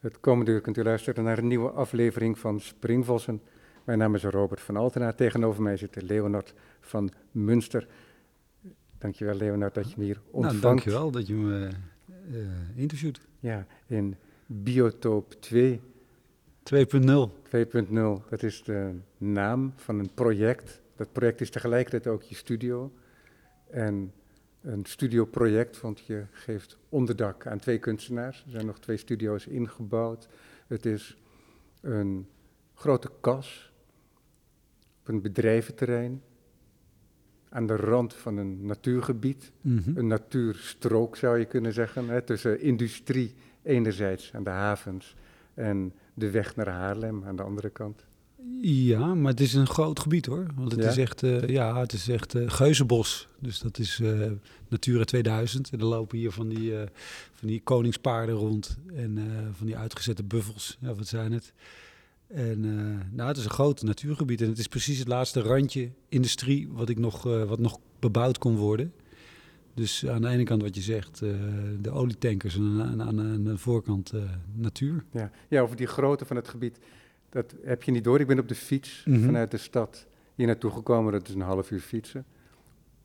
Het komende uur kunt u luisteren naar een nieuwe aflevering van Springvossen. Mijn naam is Robert van Altena. Tegenover mij zit Leonard van Munster. Dankjewel Leonard dat je me hier ontvangt. Nou, dankjewel dat je me uh, interviewt. Ja, in Biotoop 2. 2.0. 2.0, dat is de naam van een project. Dat project is tegelijkertijd ook je studio. En een studioproject, want je geeft onderdak aan twee kunstenaars. Er zijn nog twee studio's ingebouwd. Het is een grote kas op een bedrijventerrein aan de rand van een natuurgebied. Mhm. Een natuurstrook zou je kunnen zeggen, hè, tussen industrie enerzijds aan de havens en de weg naar Haarlem aan de andere kant. Ja, maar het is een groot gebied hoor. Want het Ja? is echt, eh, ja, het is echt eh, geuzenbos. Dus dat is eh, Natura 2000. En er lopen hier van die, van die koningspaarden rond. En van die uitgezette buffels. Ja, wat zijn het? En nou, het is een groot natuurgebied. En het is precies het laatste randje industrie wat, ik nog, wat nog bebouwd kon worden. Dus aan de ene kant wat je zegt, de olietankers. En aan, aan, aan de voorkant natuur. Ja. ja, over die grootte van het gebied, dat heb je niet door. Ik ben op de fiets Mhm. vanuit de stad hier naartoe gekomen. Dat is een half uur fietsen.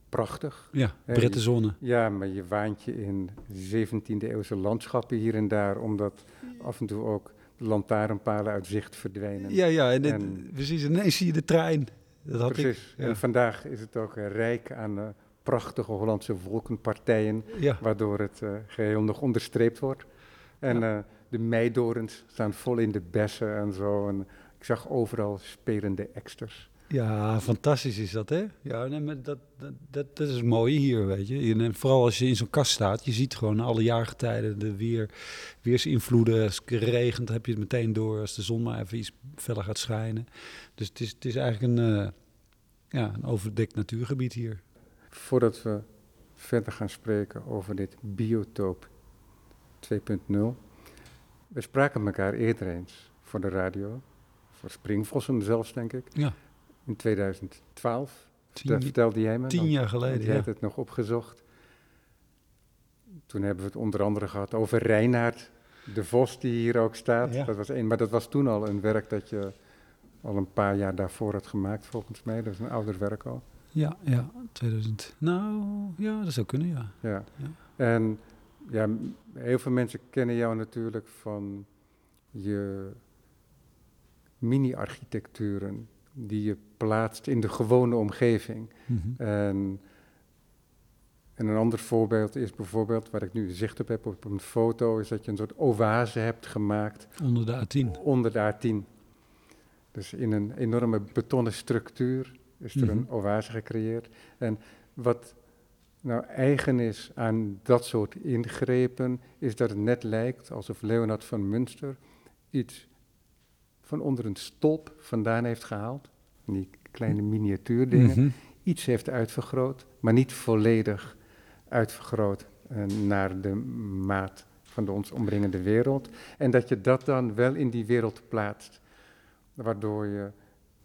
Prachtig. Ja, Ja, Brettenzonne. Ja, maar je waant je in 17e eeuwse landschappen hier en daar, omdat af en toe ook de lantaarnpalen uit zicht verdwijnen. Ja, ja, en, dit- En- precies. Ineens zie je de trein. Dat had Precies. ik. Ja. En vandaag is het ook eh, rijk aan eh, prachtige Hollandse wolkenpartijen, Ja, waardoor het eh, geheel nog onderstreept wordt. En eh, de meidorens staan vol in de bessen en zo. En ik zag overal spelende eksters. ja, fantastisch is dat, hè? Ja, nee, maar dat, dat, dat, is het mooie hier, weet je. En vooral als je in zo'n kast staat, je ziet gewoon alle jaargetijden de weer, weersinvloeden. Als het regent heb je het meteen door, als de zon maar even iets feller gaat schijnen. Dus het is, het is eigenlijk een, eh, ja, een overdekt natuurgebied hier. Voordat we verder gaan spreken over dit biotoop 2.0. We spraken elkaar eerder eens voor de radio, voor Springvossen zelfs, denk ik, Ja, in 2012. Dat tien, vertelde jij me. tien jaar geleden, jij ja. hebt het nog opgezocht. Toen hebben we het onder andere gehad over Reinaard de Vos, die hier ook staat. Ja. Dat was één, maar dat was toen al een werk dat je al een paar jaar daarvoor had gemaakt, volgens mij. Dat is een ouder werk al. Ja, ja, 2000. Nou, ja, dat zou kunnen, ja. Ja. Ja. En ja, heel veel mensen kennen jou natuurlijk van je mini-architecturen die je plaatst in de gewone omgeving. Mhm. En, en een ander voorbeeld is bijvoorbeeld, waar ik nu zicht op heb op een foto, is dat je een soort oase hebt gemaakt Onder de A10. onder de A10. Dus in een enorme betonnen structuur is er een Mhm. oase gecreëerd. En wat nou eigen is aan dat soort ingrepen, is dat het net lijkt alsof Leonard van Münster iets van onder een stolp vandaan heeft gehaald. Die kleine miniatuurdingen. Mhm. Iets heeft uitvergroot, maar niet volledig uitvergroot eh, naar de maat van de ons omringende wereld. En dat je dat dan wel in die wereld plaatst, waardoor je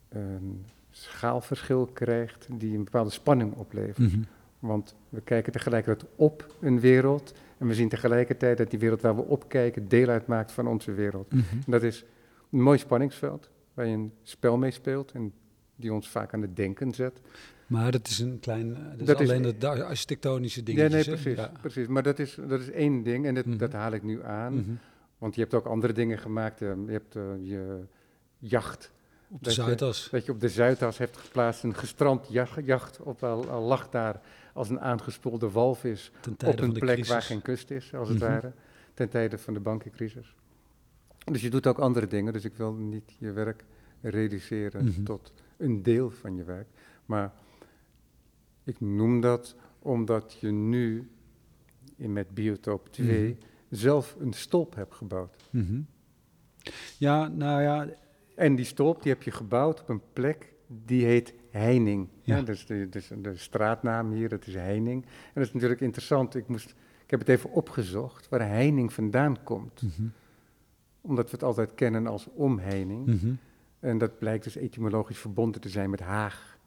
een schaalverschil krijgt die een bepaalde spanning oplevert. Mhm. Want we kijken tegelijkertijd op een wereld en we zien tegelijkertijd dat die wereld waar we op kijken deel uitmaakt van onze wereld. Mhm. En dat is een mooi spanningsveld waar je een spel mee speelt en die ons vaak aan het denken zet. Maar dat is een klein, eh, dat, Dat is is- alleen dat da- architectonische ding. Ja, nee, precies, Ja. precies. Maar dat is, dat is één ding en dat, Mhm. dat haal ik nu aan. Mhm. Want je hebt ook andere dingen gemaakt. eh, Je hebt eh, je jacht, Op de Dat je- Zuidas. dat je op de Zuidas hebt geplaatst. Een gestrand jacht, jacht op, al, al lag daar als een aangespoelde walvis op een plek crisis. waar geen kust is, als het Mhm. ware. Ten tijde van de bankencrisis. Dus je doet ook andere dingen. Dus ik wil niet je werk reduceren Mhm. tot een deel van je werk. Maar ik noem dat omdat je nu in met Biotoop 2 Mhm. zelf een stolp hebt gebouwd. Ja, nou ja, En die stolp die heb je gebouwd op een plek die heet Heining. Ja. Ja. dus, de, dus de straatnaam hier, dat is Heining. En dat is natuurlijk interessant. Ik, moest, ik heb het even opgezocht waar Heining vandaan komt. Mhm. Omdat we het altijd kennen als omheining. Mhm. En dat blijkt dus etymologisch verbonden te zijn met Haag.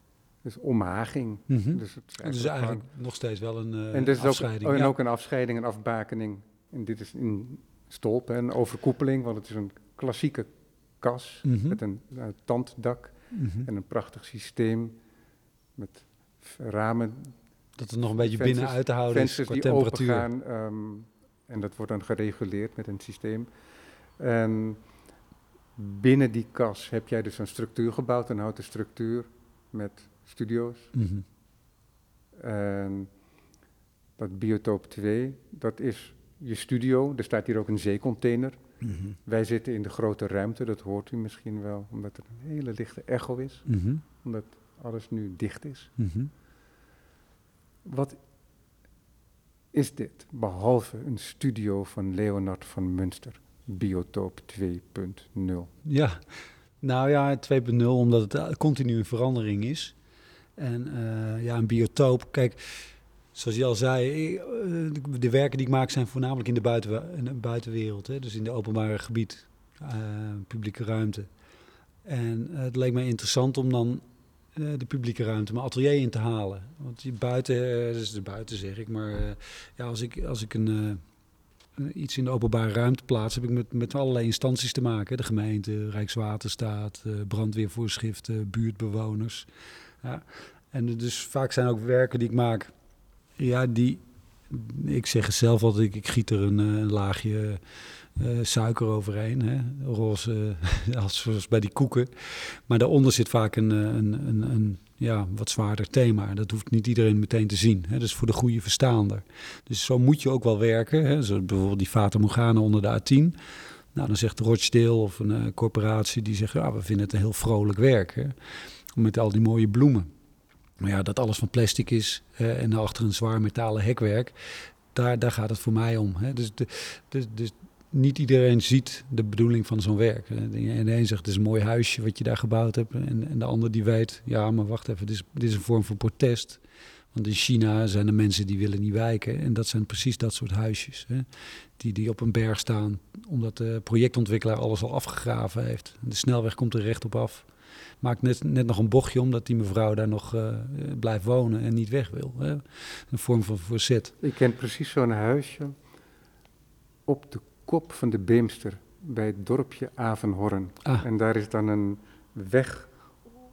Dus omhaging. Mhm. Dus het is is eigenlijk nog steeds wel een eh en, dus ook, afscheiding. en ja. ook een afscheiding, een afbakening. En dit is in stolpen en overkoepeling, want het is een klassieke kas met een eh, tanddak Mhm. en een prachtig systeem met ramen, Dat het nog een beetje vensters- binnen uit te houden is qua die temperatuur. opengaan. ehm, en dat wordt dan gereguleerd met een systeem. En binnen die kas heb jij dus een structuur gebouwd, een houten structuur met studio's. Mhm. En dat biotoop 2, dat is je studio. Er staat hier ook een zeecontainer. Mhm. Wij zitten in de grote ruimte, dat hoort u misschien wel, omdat er een hele lichte echo is, Mhm. omdat alles nu dicht is. Mhm. Wat is dit, behalve een studio van Leonard van Münster, Biotoop 2.0? Ja, nou ja, 2.0, omdat het continu in verandering is. En eh, ja, een biotoop, kijk, zoals je al zei, eh, de- werken die ik maak zijn voornamelijk in de, buitenwereld. Hè? Dus in de openbare gebied, eh, publieke ruimte. En eh, het leek mij interessant om dan de publieke ruimte mijn atelier in te halen. Want je buiten, eh, dus de buiten zeg ik, maar ja, als ik, als ik een... iets in de openbare ruimte plaats, heb ik met, met allerlei instanties te maken. De gemeente, Rijkswaterstaat, brandweervoorschriften, buurtbewoners. Ja. En dus vaak zijn ook werken die ik maak, ja, die, ik zeg zelf altijd, ik, ik giet er een, eh, laagje eh, suiker overheen, hè, roze, als zoals bij die koeken. Maar daaronder zit vaak een, eh, een, een, een ja, wat zwaarder thema. Dat hoeft niet iedereen meteen te zien. Hè. Dat is voor de goede verstaander. Dus zo moet je ook wel werken. Hè. Zoals bijvoorbeeld die Fata Morgana onder de A10. Nou, dan zegt Rochdale of een corporatie die zegt... ja, we vinden het een heel vrolijk werk. Hè. Met al die mooie bloemen. Maar ja, dat alles van plastic is hè, en achter een zwaar metalen hekwerk... daar, daar gaat het voor mij om. Hè. Dus, dus, dus niet iedereen ziet de bedoeling van zo'n werk. En de een zegt, het is een mooi huisje wat je daar gebouwd hebt. En, en de ander die weet, ja, maar wacht even, dit is, dit is een vorm van protest. Want in China zijn er mensen die willen niet wijken. En dat zijn precies dat soort huisjes. Hè? Die, die op een berg staan, omdat de projectontwikkelaar alles al afgegraven heeft. De snelweg komt er recht op af. Maakt net, net nog een bochtje omdat die mevrouw daar nog eh, blijft wonen en niet weg wil. Hè? Een vorm van verzet. Ik ken precies zo'n huisje op de kop van de Beemster, bij het dorpje Avenhorn. Ah, En daar is dan een weg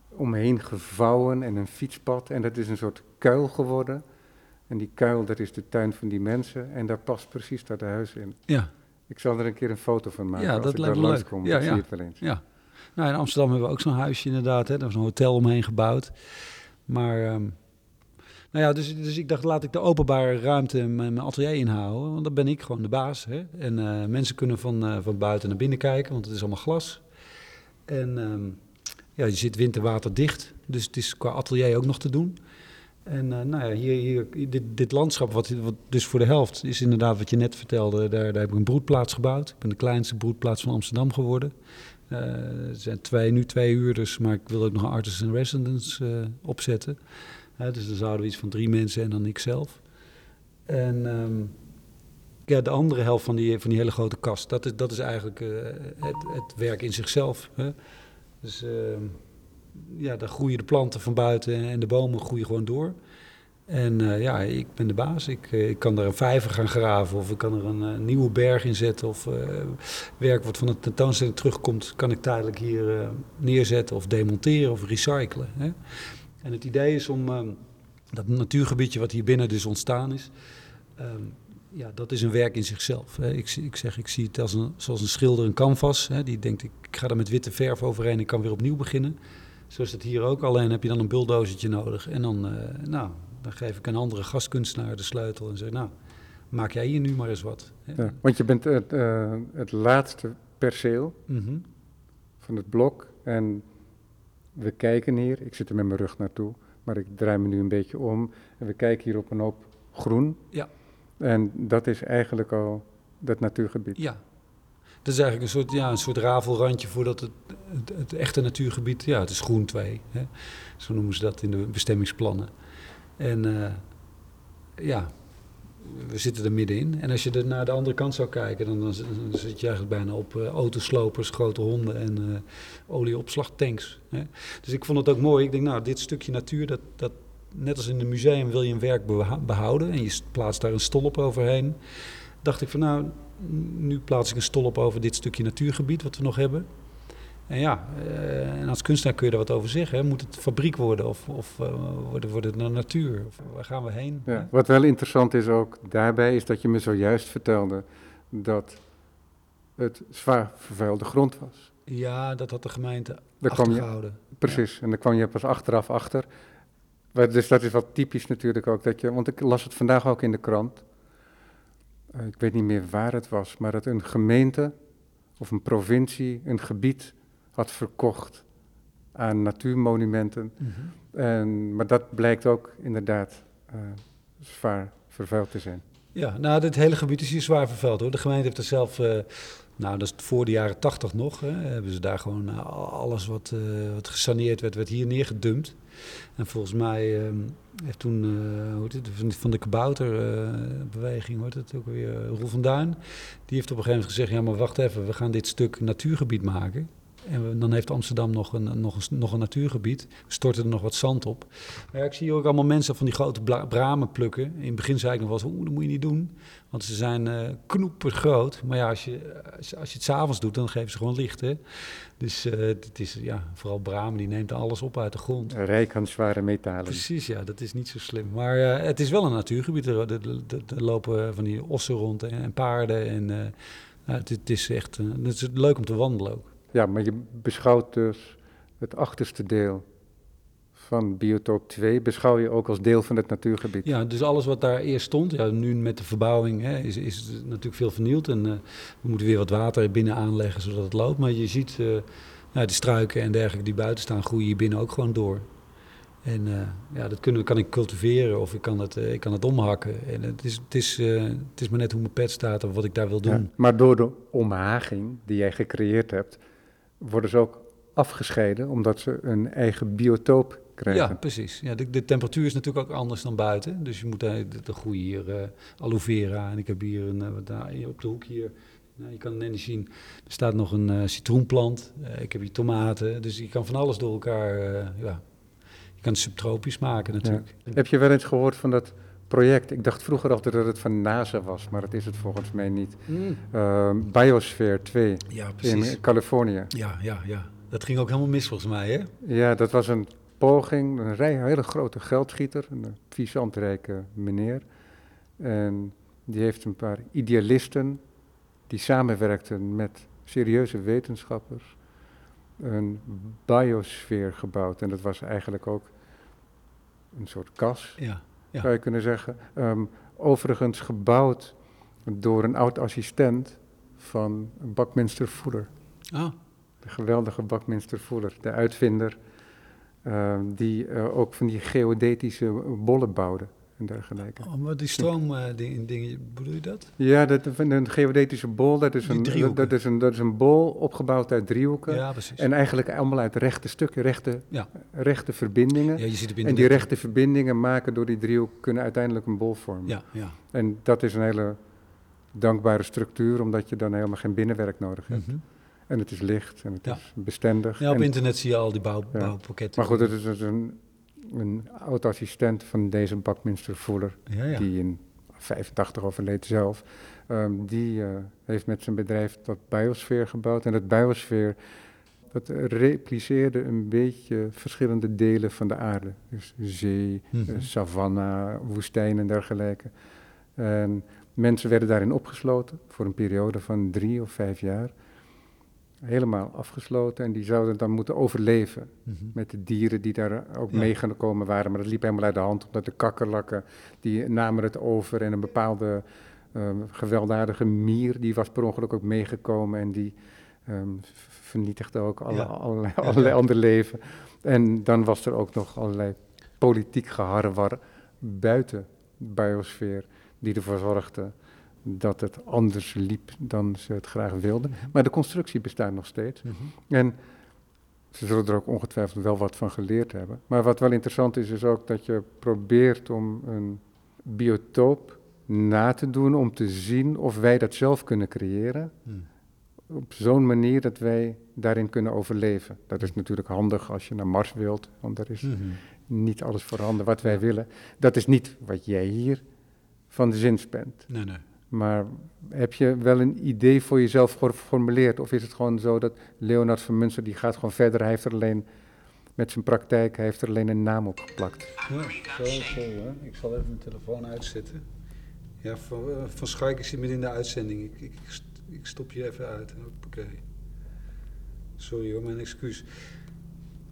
omheen gevouwen en een fietspad. En dat is een soort kuil geworden. En die kuil, dat is de tuin van die mensen. En daar past precies dat huis in. ja, Ik zal er een keer een foto van maken Ja, als dat ik daar leuk. Ja, ik zie ja. het wel eens. ja. Nou, in Amsterdam hebben we ook zo'n huisje inderdaad. Hè? Daar is een hotel omheen gebouwd. Maar, ehm, nou ja, dus, dus ik dacht, laat ik de openbare ruimte mijn, mijn atelier inhouden. Want dan ben ik gewoon de baas. Hè? En eh, mensen kunnen van, eh, van buiten naar binnen kijken, want het is allemaal glas. En ehm, ja, je zit winterwaterdicht. Dus het is qua atelier ook nog te doen. En eh, nou ja, hier, hier, dit, dit landschap, wat, wat dus voor de helft is inderdaad wat je net vertelde. Daar, daar heb ik een broedplaats gebouwd. Ik ben de kleinste broedplaats van Amsterdam geworden. Eh, er zijn twee, nu twee huurders, maar ik wil ook nog een artist in residence eh, opzetten. Dus dan zouden we iets van drie mensen en dan ikzelf. En ehm, ja, de andere helft van die, van die hele grote kast, dat is, dat is eigenlijk eh, het, het werk in zichzelf. Hè. Dus ehm, ja, daar groeien de planten van buiten en de bomen groeien gewoon door. En eh, ja, ik ben de baas. Ik, eh, ik kan daar een vijver gaan graven of ik kan er een eh, nieuwe berg in zetten. Of werk wat van de tentoonstelling terugkomt, kan ik tijdelijk hier neerzetten of demonteren of recyclen. Hè? En het idee is om ehm, dat natuurgebiedje wat hier binnen dus ontstaan is, ehm, ja, dat is een werk in zichzelf. Ik, ik zeg, ik zie het als een, zoals een schilder een canvas. Hè? Die denkt, ik, ga er met witte verf overheen, ik kan weer opnieuw beginnen. Zo is het hier ook, alleen heb je dan een bulldozertje nodig. En dan, nou, dan geef ik een andere gastkunstenaar de sleutel en zeg, nou, maak jij hier nu maar eens wat. Ja, want je bent het, eh, het laatste perceel Mhm. van het blok. En we kijken hier, ik zit er met mijn rug naartoe, maar ik draai me nu een beetje om. En we kijken hier op een hoop groen. Ja. En dat is eigenlijk al dat natuurgebied. Ja. Dat is eigenlijk een soort, ja, een soort rafelrandje voordat het, het, het echte natuurgebied, ja, het is groen 2. Hè? Zo noemen ze dat in de bestemmingsplannen. En eh, ja, we zitten er middenin. En als je er naar de andere kant zou kijken, dan, dan, zit je eigenlijk bijna op eh, autoslopers, grote honden en eh, olieopslagtanks. Hè? Dus ik vond het ook mooi. Ik denk, nou, dit stukje natuur, dat, dat, net als in een museum wil je een werk behouden. En je plaatst daar een stolp overheen. dacht ik van nou, nu plaats ik een stol op over dit stukje natuurgebied wat we nog hebben. En ja, uh, en als kunstenaar kun je daar wat over zeggen. Hè? Moet het fabriek worden of, of uh, wordt, wordt het naar natuur? Of waar gaan we heen? Ja, wat wel interessant is ook daarbij, is dat je me zojuist vertelde dat het zwaar vervuilde grond was. Ja, dat had de gemeente daar achtergehouden. Je, precies, ja. en daar kwam je pas achteraf achter. Dus dat is wat typisch natuurlijk ook. Dat je, want ik las het vandaag ook in de krant. Uh, ik weet niet meer waar het was, maar dat een gemeente of een provincie een gebied had verkocht aan natuurmonumenten. Mm -hmm. en, maar dat blijkt ook inderdaad uh, zwaar vervuild te zijn. Ja, nou, dit hele gebied is hier zwaar vervuild hoor. De gemeente heeft er zelf, uh, nou, dat is voor de jaren tachtig nog, hè, hebben ze daar gewoon uh, alles wat, uh, wat gesaneerd werd, werd hier neergedumpt. En volgens mij uh, heeft toen, hoe heet het, van de kabouterbeweging, hoort het ook weer, Roel van Duin, die heeft op een gegeven moment gezegd, ja maar wacht even, we gaan dit stuk natuurgebied maken. En dan heeft Amsterdam nog een, nog, een, nog een natuurgebied. We storten er nog wat zand op. Maar ja, ik zie ook allemaal mensen van die grote bramen plukken. In het begin zei ik nog wel eens, oeh, dat moet je niet doen. Want ze zijn uh, knoeper groot. Maar ja, als je, als, als je het s'avonds doet, dan geven ze gewoon licht. Hè? Dus uh, het is ja, vooral bramen, die neemt alles op uit de grond. Rijk aan zware metalen. Precies, ja, dat is niet zo slim. Maar uh, het is wel een natuurgebied. Er, er, er, er, lopen van die ossen rond en, en paarden. En nou, het, het, is echt het is leuk om te wandelen ook. Ja, maar je beschouwt dus het achterste deel van biotoop 2, beschouw je ook als deel van het natuurgebied. Ja, dus alles wat daar eerst stond, ja, nu met de verbouwing hè, is, is natuurlijk veel vernield. En uh, we moeten weer wat water binnen aanleggen zodat het loopt. Maar je ziet uh, nou, de struiken en dergelijke die buiten staan, groeien hier binnen ook gewoon door. En uh, ja, dat kunnen, kan ik cultiveren of ik kan het, ik kan het omhakken. En het is, het, is, het is maar net hoe mijn pet staat of wat ik daar wil doen. Ja, maar door de omhaging die jij gecreëerd hebt, worden ze ook afgescheiden omdat ze een eigen biotoop krijgen. Ja, precies. Ja, de, de temperatuur is natuurlijk ook anders dan buiten. Dus je moet de, de groei hier uh, aloe vera en ik heb hier een, uh, daar, op de hoek hier. Nou, je kan het net zien, er staat nog een uh, citroenplant. ik heb hier tomaten. Dus je kan van alles door elkaar, ja. Je kan het subtropisch maken natuurlijk. Ja. Heb je wel eens gehoord van dat project. Ik dacht vroeger altijd dat het van NASA was, maar dat is het volgens mij niet. Mm. Uh, Biosphere 2 ja, in Californië. Ja, ja, ja. Dat ging ook helemaal mis volgens mij, hè? Ja, dat was een poging, een, rij, een hele grote geldschieter, een visantrijke meneer. En die heeft een paar idealisten die samenwerkten met serieuze wetenschappers een biosfeer gebouwd. En dat was eigenlijk ook een soort kas. Ja ja. zou je kunnen zeggen. Um, overigens gebouwd door een oud-assistent van Buckminster Fuller. Ah. De geweldige Buckminster Fuller, de uitvinder, uh, die uh, ook van die geodetische bollen bouwde en dergelijke. Oh, maar die stroomdingen, uh, bedoel je dat? Ja, dat, een geodetische bol, dat is een, dat, is een, dat is een bol opgebouwd uit driehoeken. Ja, precies. En eigenlijk allemaal uit rechte stukken, rechte, ja. rechte verbindingen. Ja, je ziet en die rechte verbindingen maken door die driehoek kunnen uiteindelijk een bol vormen. Ja, ja. En dat is een hele dankbare structuur, omdat je dan helemaal geen binnenwerk nodig hebt. Mm -hmm. En het is licht en het ja. is bestendig. Ja, op en, internet zie je al die bouw, bouwpakketten. Maar goed, het is dus een een oud-assistent van deze Buckminster Fuller, ja, ja. die in 85 overleed zelf. Um, die uh, heeft met zijn bedrijf dat biosfeer gebouwd. En dat biosfeer, dat repliceerde een beetje verschillende delen van de aarde. Dus zee, mm -hmm. uh, savanna, woestijn en dergelijke. En mensen werden daarin opgesloten voor een periode van drie of vijf jaar helemaal afgesloten en die zouden dan moeten overleven mm -hmm. met de dieren die daar ook ja. meegekomen waren. Maar dat liep helemaal uit de hand, omdat de kakkerlakken, die namen het over en een bepaalde um, gewelddadige mier, die was per ongeluk ook meegekomen en die um, vernietigde ook alle, ja. allerlei, allerlei ja. ander leven. En dan was er ook nog allerlei politiek geharrewar buiten de biosfeer, die ervoor zorgde dat het anders liep dan ze het graag wilden. Maar de constructie bestaat nog steeds. Mm -hmm. En ze zullen er ook ongetwijfeld wel wat van geleerd hebben. Maar wat wel interessant is, is ook dat je probeert om een biotoop na te doen om te zien of wij dat zelf kunnen creëren. Mm. Op zo'n manier dat wij daarin kunnen overleven. Dat is natuurlijk handig als je naar Mars wilt, want daar is mm -hmm. niet alles voorhanden wat wij willen. Dat is niet wat jij hier van de zin bent. Nee, nee. Maar heb je wel een idee voor jezelf geformuleerd? Of is het gewoon zo dat Leonard van Munster, die gaat gewoon verder, hij heeft er alleen met zijn praktijk, hij heeft er alleen een naam op geplakt. Ja, zo, hè. Ik zal even mijn telefoon uitzetten. Ja, van, uh, van Schaik, ik midden in de uitzending. Ik, ik, ik stop je even uit. Oké. Sorry hoor, mijn excuus.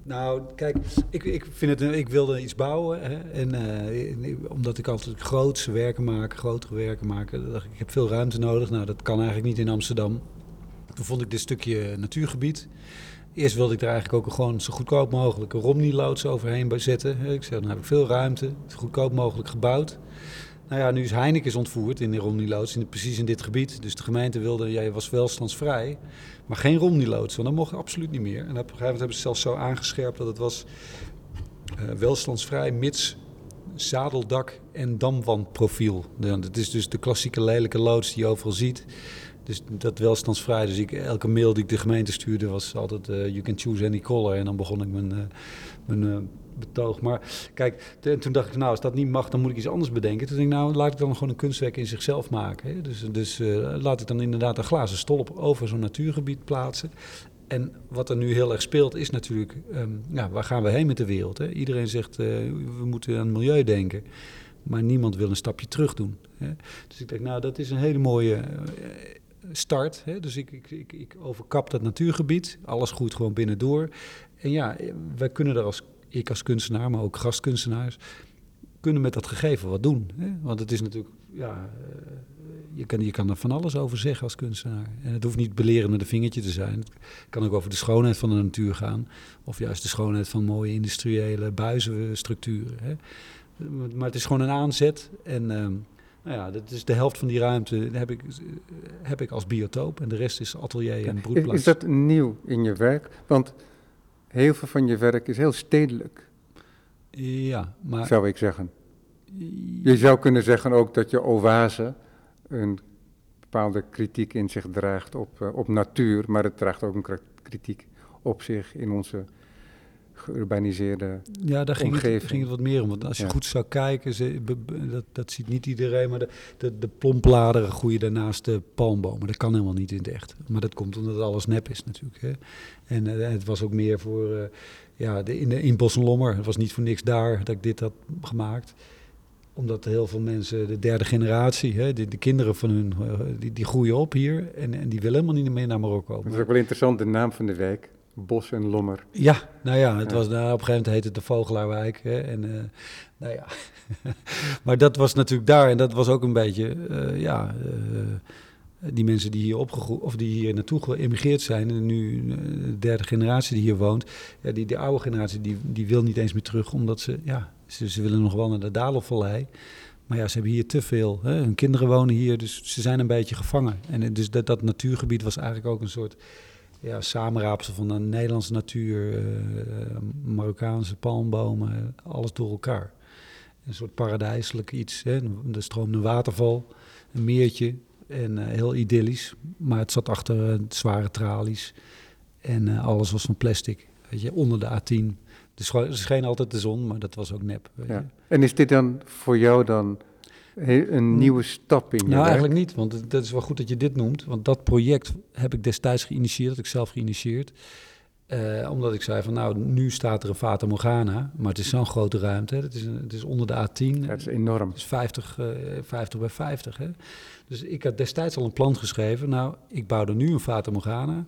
Nou, kijk, ik, ik, vind het, ik wilde iets bouwen. Hè, en uh, omdat ik altijd grootse werken maak, grotere werken maak, dacht ik, ik heb veel ruimte nodig. Nou, dat kan eigenlijk niet in Amsterdam. Toen vond ik dit stukje natuurgebied. Eerst wilde ik er eigenlijk ook gewoon zo goedkoop mogelijk een Romney-loods overheen zetten. Ik zei, dan heb ik veel ruimte, zo goedkoop mogelijk gebouwd. Nou ja, nu is Heineken ontvoerd in de Romney-loods, precies in dit gebied. Dus de gemeente wilde, jij was welstandsvrij, maar geen Romney-loods, want dat mocht absoluut niet meer. En op een gegeven moment hebben ze zelfs zo aangescherpt dat het was uh, welstandsvrij, mits zadeldak en damwandprofiel. Dat is dus de klassieke lelijke loods die je overal ziet. Dus dat welstandsvrij. Dus elke mail die ik de gemeente stuurde was altijd uh, you can choose any color. En dan begon ik mijn, uh, mijn betoog. Maar kijk, en toen dacht ik, nou, als dat niet mag, dan moet ik iets anders bedenken. Toen denk ik, nou, laat ik dan gewoon een kunstwerk in zichzelf maken. Hè? Dus, dus laat ik dan inderdaad een glazen stolp over zo'n natuurgebied plaatsen. En wat er nu heel erg speelt is natuurlijk, um, waar gaan we heen met de wereld? Hè? Iedereen zegt, we moeten aan het milieu denken. Maar niemand wil een stapje terug doen. Hè? Dus ik denk, nou, dat is een hele mooie start. Hè? Dus ik, ik, ik, ik, overkap dat natuurgebied. Alles groeit gewoon binnendoor. En ja, wij kunnen er als ik als kunstenaar, maar ook gastkunstenaars, kunnen met dat gegeven wat doen. Hè? Want het is natuurlijk, ja, eh, je kan, je kan er van alles over zeggen als kunstenaar. En het hoeft niet belerend met een vingertje te zijn. Het kan ook over de schoonheid van de natuur gaan. Of juist de schoonheid van mooie industriële buizenstructuren. Hè? Maar het is gewoon een aanzet. En ehm, nou ja, dat is de helft van die ruimte heb ik, heb ik als biotoop en de rest is atelier en broedplaats. Is, is dat nieuw in je werk? Want heel veel van je werk is heel stedelijk. Ja, maar... Zou ik zeggen. Je zou kunnen zeggen ook dat je oase een bepaalde kritiek in zich draagt op, uh, op natuur, maar het draagt ook een kritiek op zich in onze geurbaniseerde ja, daar ging omgeving. Het, ging het wat meer om. Want als je ja. goed zou kijken, ze, dat, dat ziet niet iedereen, maar de, de, de plombladeren groeien daarnaast de palmbomen. Dat kan helemaal niet in het echt. Maar dat komt omdat alles nep is natuurlijk. Hè. En uh, het was ook meer voor, uh, ja, de, in, de, in Bos en Lommer. Het was niet voor niks daar dat ik dit had gemaakt omdat heel veel mensen, de derde generatie, hè, de, de kinderen van hun, uh, die, die groeien op hier en, en die willen helemaal niet meer naar Marokko. Dat is ook wel interessant, de naam van de wijk. Bos en Lommer. Ja, nou ja, het was, nou, op een gegeven moment heette het de Vogelaarwijk. Hè, en, uh, nou ja. maar dat was natuurlijk daar en dat was ook een beetje, uh, ja, uh, die mensen die hier opgegroeid of die hier naartoe geëmigreerd zijn en nu de derde generatie die hier woont, ja, die, die oude generatie die, die wil niet eens meer terug, omdat ze, ja, ze, ze willen nog wel naar de Dalenvallei. Maar ja, ze hebben hier te veel. Hè? Hun kinderen wonen hier, dus ze zijn een beetje gevangen. En dus dat, dat natuurgebied was eigenlijk ook een soort ja, samenraapsel van de Nederlandse natuur, uh, Marokkaanse palmbomen, alles door elkaar. Een soort paradijselijk iets. Hè? Er stroomde een waterval, een meertje en uh, heel idyllisch. Maar het zat achter zware tralies en alles was van plastic. Weet je, onder de A10. Dus er scheen altijd de zon, maar dat was ook nep. Ja. En is dit dan voor jou dan een nieuwe stap in je Nou, werk? eigenlijk niet, want dat is wel goed dat je dit noemt. Want dat project heb ik destijds geïnitieerd, dat ik zelf geïnitieerd. Uh, omdat ik zei van nou, nu staat er een Fata Morgana, maar het is zo'n grote ruimte. Het, is, het is onder de A10. Ja, het is enorm. Het is 50, uh, 50 bij 50. Hè. Dus ik had destijds al een plan geschreven. Nou, ik bouw er nu een Fata Morgana.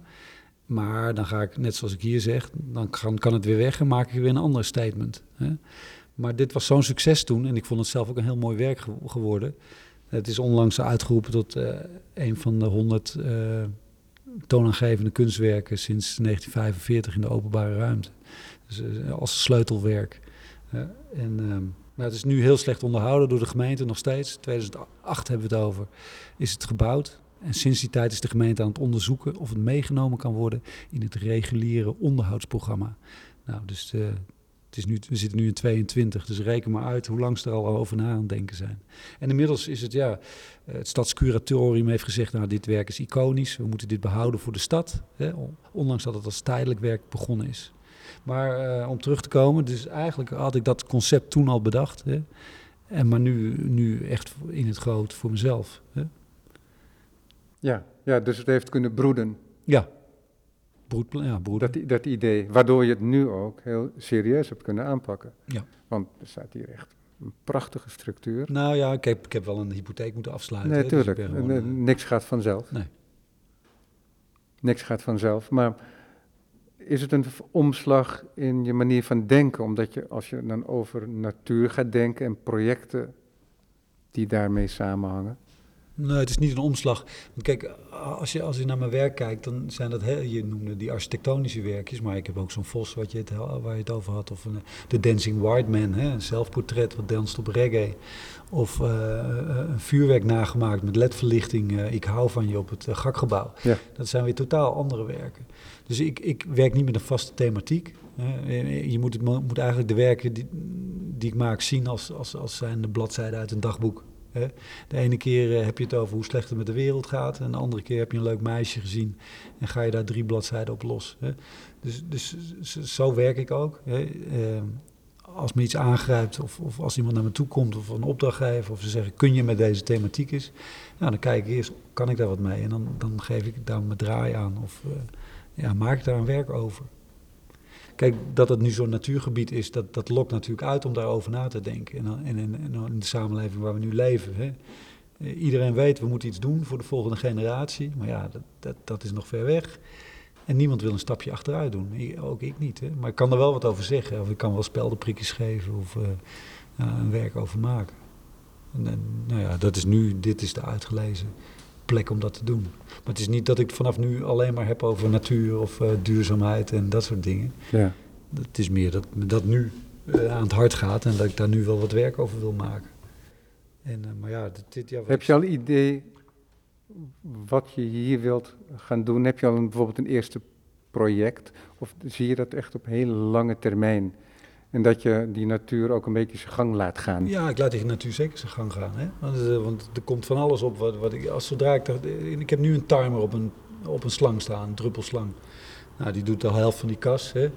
Maar dan ga ik, net zoals ik hier zeg, dan kan, kan het weer weg en maak ik weer een ander statement. Hè. Maar dit was zo'n succes toen en ik vond het zelf ook een heel mooi werk ge geworden. Het is onlangs uitgeroepen tot uh, een van de 100 uh, toonaangevende kunstwerken sinds 1945 in de openbare ruimte. Dus uh, als sleutelwerk. en, maar het is nu heel slecht onderhouden door de gemeente nog steeds. 2008 hebben we het over. Is het gebouwd? En sinds die tijd is de gemeente aan het onderzoeken of het meegenomen kan worden in het reguliere onderhoudsprogramma. Nou, dus het is nu, we zitten nu in 22, dus reken maar uit hoe lang ze er al over na aan het denken zijn. En inmiddels is het, ja, het stadscuratorium heeft gezegd, nou dit werk is iconisch, we moeten dit behouden voor de stad. Hè, ondanks dat het als tijdelijk werk begonnen is. Maar uh, om terug te komen, dus eigenlijk had ik dat concept toen al bedacht. Hè, en maar nu, nu echt in het groot voor mezelf. Hè. Ja, ja, dus het heeft kunnen broeden. Ja, Ja. Dat, dat idee, waardoor je het nu ook heel serieus hebt kunnen aanpakken. Ja. Want er staat hier echt een prachtige structuur. Nou ja, ik heb, ik heb wel een hypotheek moeten afsluiten. Nee, hè, dus gewoon, eh, Niks gaat vanzelf. Nee. Niks gaat vanzelf. Maar is het een omslag in je manier van denken? Omdat je, als je dan over natuur gaat denken en projecten die daarmee samenhangen. Nee, het is niet een omslag. Want kijk, als je, als je naar mijn werk kijkt, dan zijn dat heel, je noemde die architectonische werkjes, maar ik heb ook zo'n Vos wat je het, waar je het over had, of een, de Dancing White Man, hè, een zelfportret wat danst op reggae, of eh, een vuurwerk nagemaakt met ledverlichting, eh, ik hou van je op het eh, gakgebouw. Ja. Dat zijn weer totaal andere werken. Dus ik, ik werk niet met een vaste thematiek. Je moet, het, mo- moet eigenlijk de werken die, die ik maak zien als, als, als zijn de bladzijden uit een dagboek. De ene keer eh, heb je het over hoe slecht het met de wereld gaat. En de andere keer heb je een leuk meisje gezien. En ga je daar drie bladzijden op los. Dus, dus zo werk ik ook. Hè. Eh, als me iets aangrijpt of, of als iemand naar me toe komt of een opdracht geeft. Of ze zeggen, kun je met deze thematiek eens? Nou, dan kijk ik eerst, kan ik daar wat mee? En dan, dan geef ik daar mijn draai aan. Of eh, ja, maak ik daar een werk over. Kijk, dat het nu zo'n natuurgebied is, dat, dat lokt natuurlijk uit om daarover na te denken. En, en, in- de samenleving waar we nu leven. Hè. Eh, Iedereen weet, we moeten iets doen voor de volgende generatie. Maar ja, dat, dat, dat is nog ver weg. En niemand wil een stapje achteruit doen. Ook ik niet. Hè. Maar ik kan er wel wat over zeggen. Of ik kan wel speldenprikjes geven of eh, ja, een werk over maken. En, en, nou ja, dat is nu, dit is de uitgelezen plek om dat te doen. Maar het is niet dat ik vanaf nu alleen maar heb over natuur of eh, duurzaamheid en dat soort dingen. Ja. Het is meer dat me dat nu eh, aan het hart gaat en dat ik daar nu wel wat werk over wil maken. En, eh, maar ja, dit, dit, ja, wat Heb je al idee wat je hier wilt gaan doen? Heb je al een, bijvoorbeeld een eerste project? Of zie je dat echt op hele lange termijn? En dat je die natuur ook een beetje zijn gang laat gaan? Ja, ik laat die natuur zeker zijn gang gaan. Hè? Want, eh, want er komt van alles op. Wat, wat ik, als zodra ik, daar- ik heb nu een timer op een, op een slang staan, een druppelslang. Nou, die doet de helft van die kas. Hè?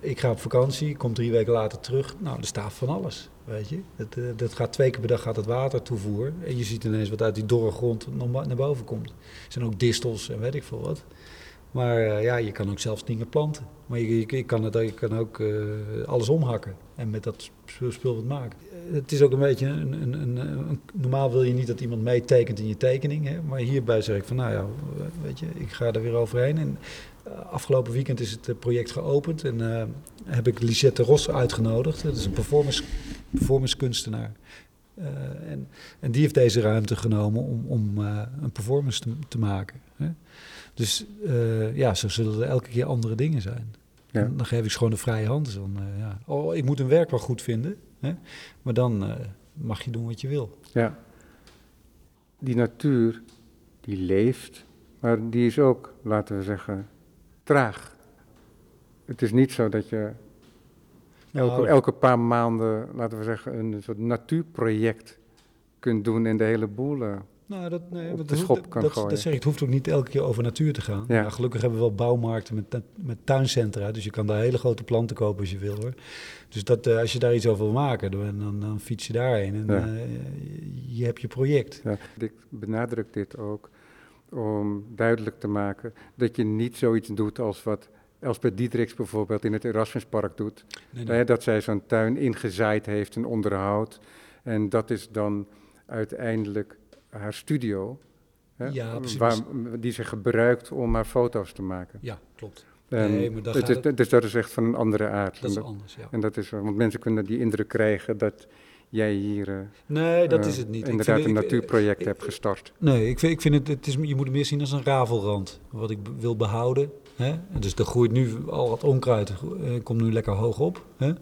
Ik ga op vakantie, kom drie weken later terug. Nou, er staat van alles, weet je. Dat, eh, dat gaat twee keer per dag gaat het water toevoeren. En je ziet ineens wat uit die dorre grond naar boven komt. Er zijn ook distels en weet ik veel wat. Maar eh, ja, je kan ook zelfs dingen planten. Maar je, je, kan, het, je kan ook eh, alles omhakken en met dat spul, wat maken. Eh, Het is ook een beetje een, een, een, Normaal wil je niet dat iemand meetekent in je tekening. Hè? Maar hierbij zeg ik van, nou ja, weet je, ik ga er weer overheen. En afgelopen weekend is het project geopend. En eh, heb ik Lisette Ros uitgenodigd. Dat is een performance, performance kunstenaar. En, en die heeft deze ruimte genomen om, om een performance te, te maken. Hè? Dus eh, ja, zo zullen er elke keer andere dingen zijn. Ja. Dan, dan geef ik ze gewoon de vrije hand. Dus dan, eh, ja. Oh, ik moet een werk wel goed vinden. Hè? Maar dan eh, mag je doen wat je wil. Ja. Die natuur, die leeft, maar die is ook, laten we zeggen, traag. Het is niet zo dat je elke, Nou, elke paar maanden, laten we zeggen, een soort natuurproject kunt doen en de hele boel. Nou, dat, nee, op want de dat, schop hoeft- kan dat, gooien. dat zeg ik, het hoeft ook niet elke keer over natuur te gaan. Ja. Gelukkig hebben we wel bouwmarkten met, met tuincentra, dus je kan daar hele grote planten kopen als je wil hoor. Dus dat, eh, als je daar iets over wil maken, dan, dan, dan fiets je daarheen en Ja. eh, je hebt je project. Ja, ik benadruk dit ook om duidelijk te maken dat je niet zoiets doet als wat Elspeth Dietrichs bijvoorbeeld in het Erasmuspark doet. Nee, dat zij zo'n tuin ingezaaid heeft en onderhoud. En dat is dan uiteindelijk haar studio. Hè, Ja, waar, die ze gebruikt om haar foto's te maken. Ja, klopt. En Nee, maar het gaat is, Dus dat is echt van een andere aard. Dat is dat, anders, ja. en dat is, want mensen kunnen die indruk krijgen dat jij hier eh, Nee, dat eh, is het niet. Ik inderdaad vind- een ik- natuurproject ik- hebt gestart. Nee, ik vind, ik vind het, het is, je moet het meer zien als een ravelrand. Wat ik wil behouden. Hè? Dus er groeit nu al wat onkruid, eh, komt nu lekker hoog op. Hè?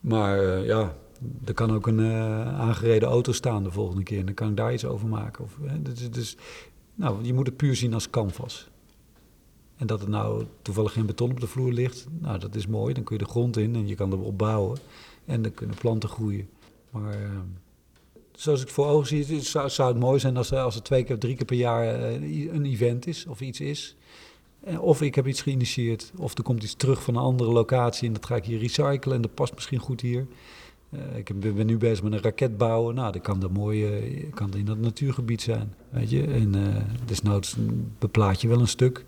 Maar ja, er kan ook een eh, aangereden auto staan de volgende keer. En dan kan ik daar iets over maken. Of, hè? Dus, dus, nou, je moet het puur zien als canvas. En dat er nou toevallig geen beton op de vloer ligt, nou dat is mooi. Dan kun je de grond in en je kan erop bouwen. En dan kunnen planten groeien. Maar eh, zoals ik voor ogen zie, het zou, het mooi zijn als er, als er twee keer drie keer per jaar eh, een event is of iets is. Of ik heb iets geïnitieerd, of er komt iets terug van een andere locatie en dat ga ik hier recyclen en dat past misschien goed hier. Uh, ik ben nu bezig met een raket bouwen. Nou, dat kan, dat mooi, kan in dat natuurgebied zijn. Weet je? En uh, desnoods beplaat je wel een stuk.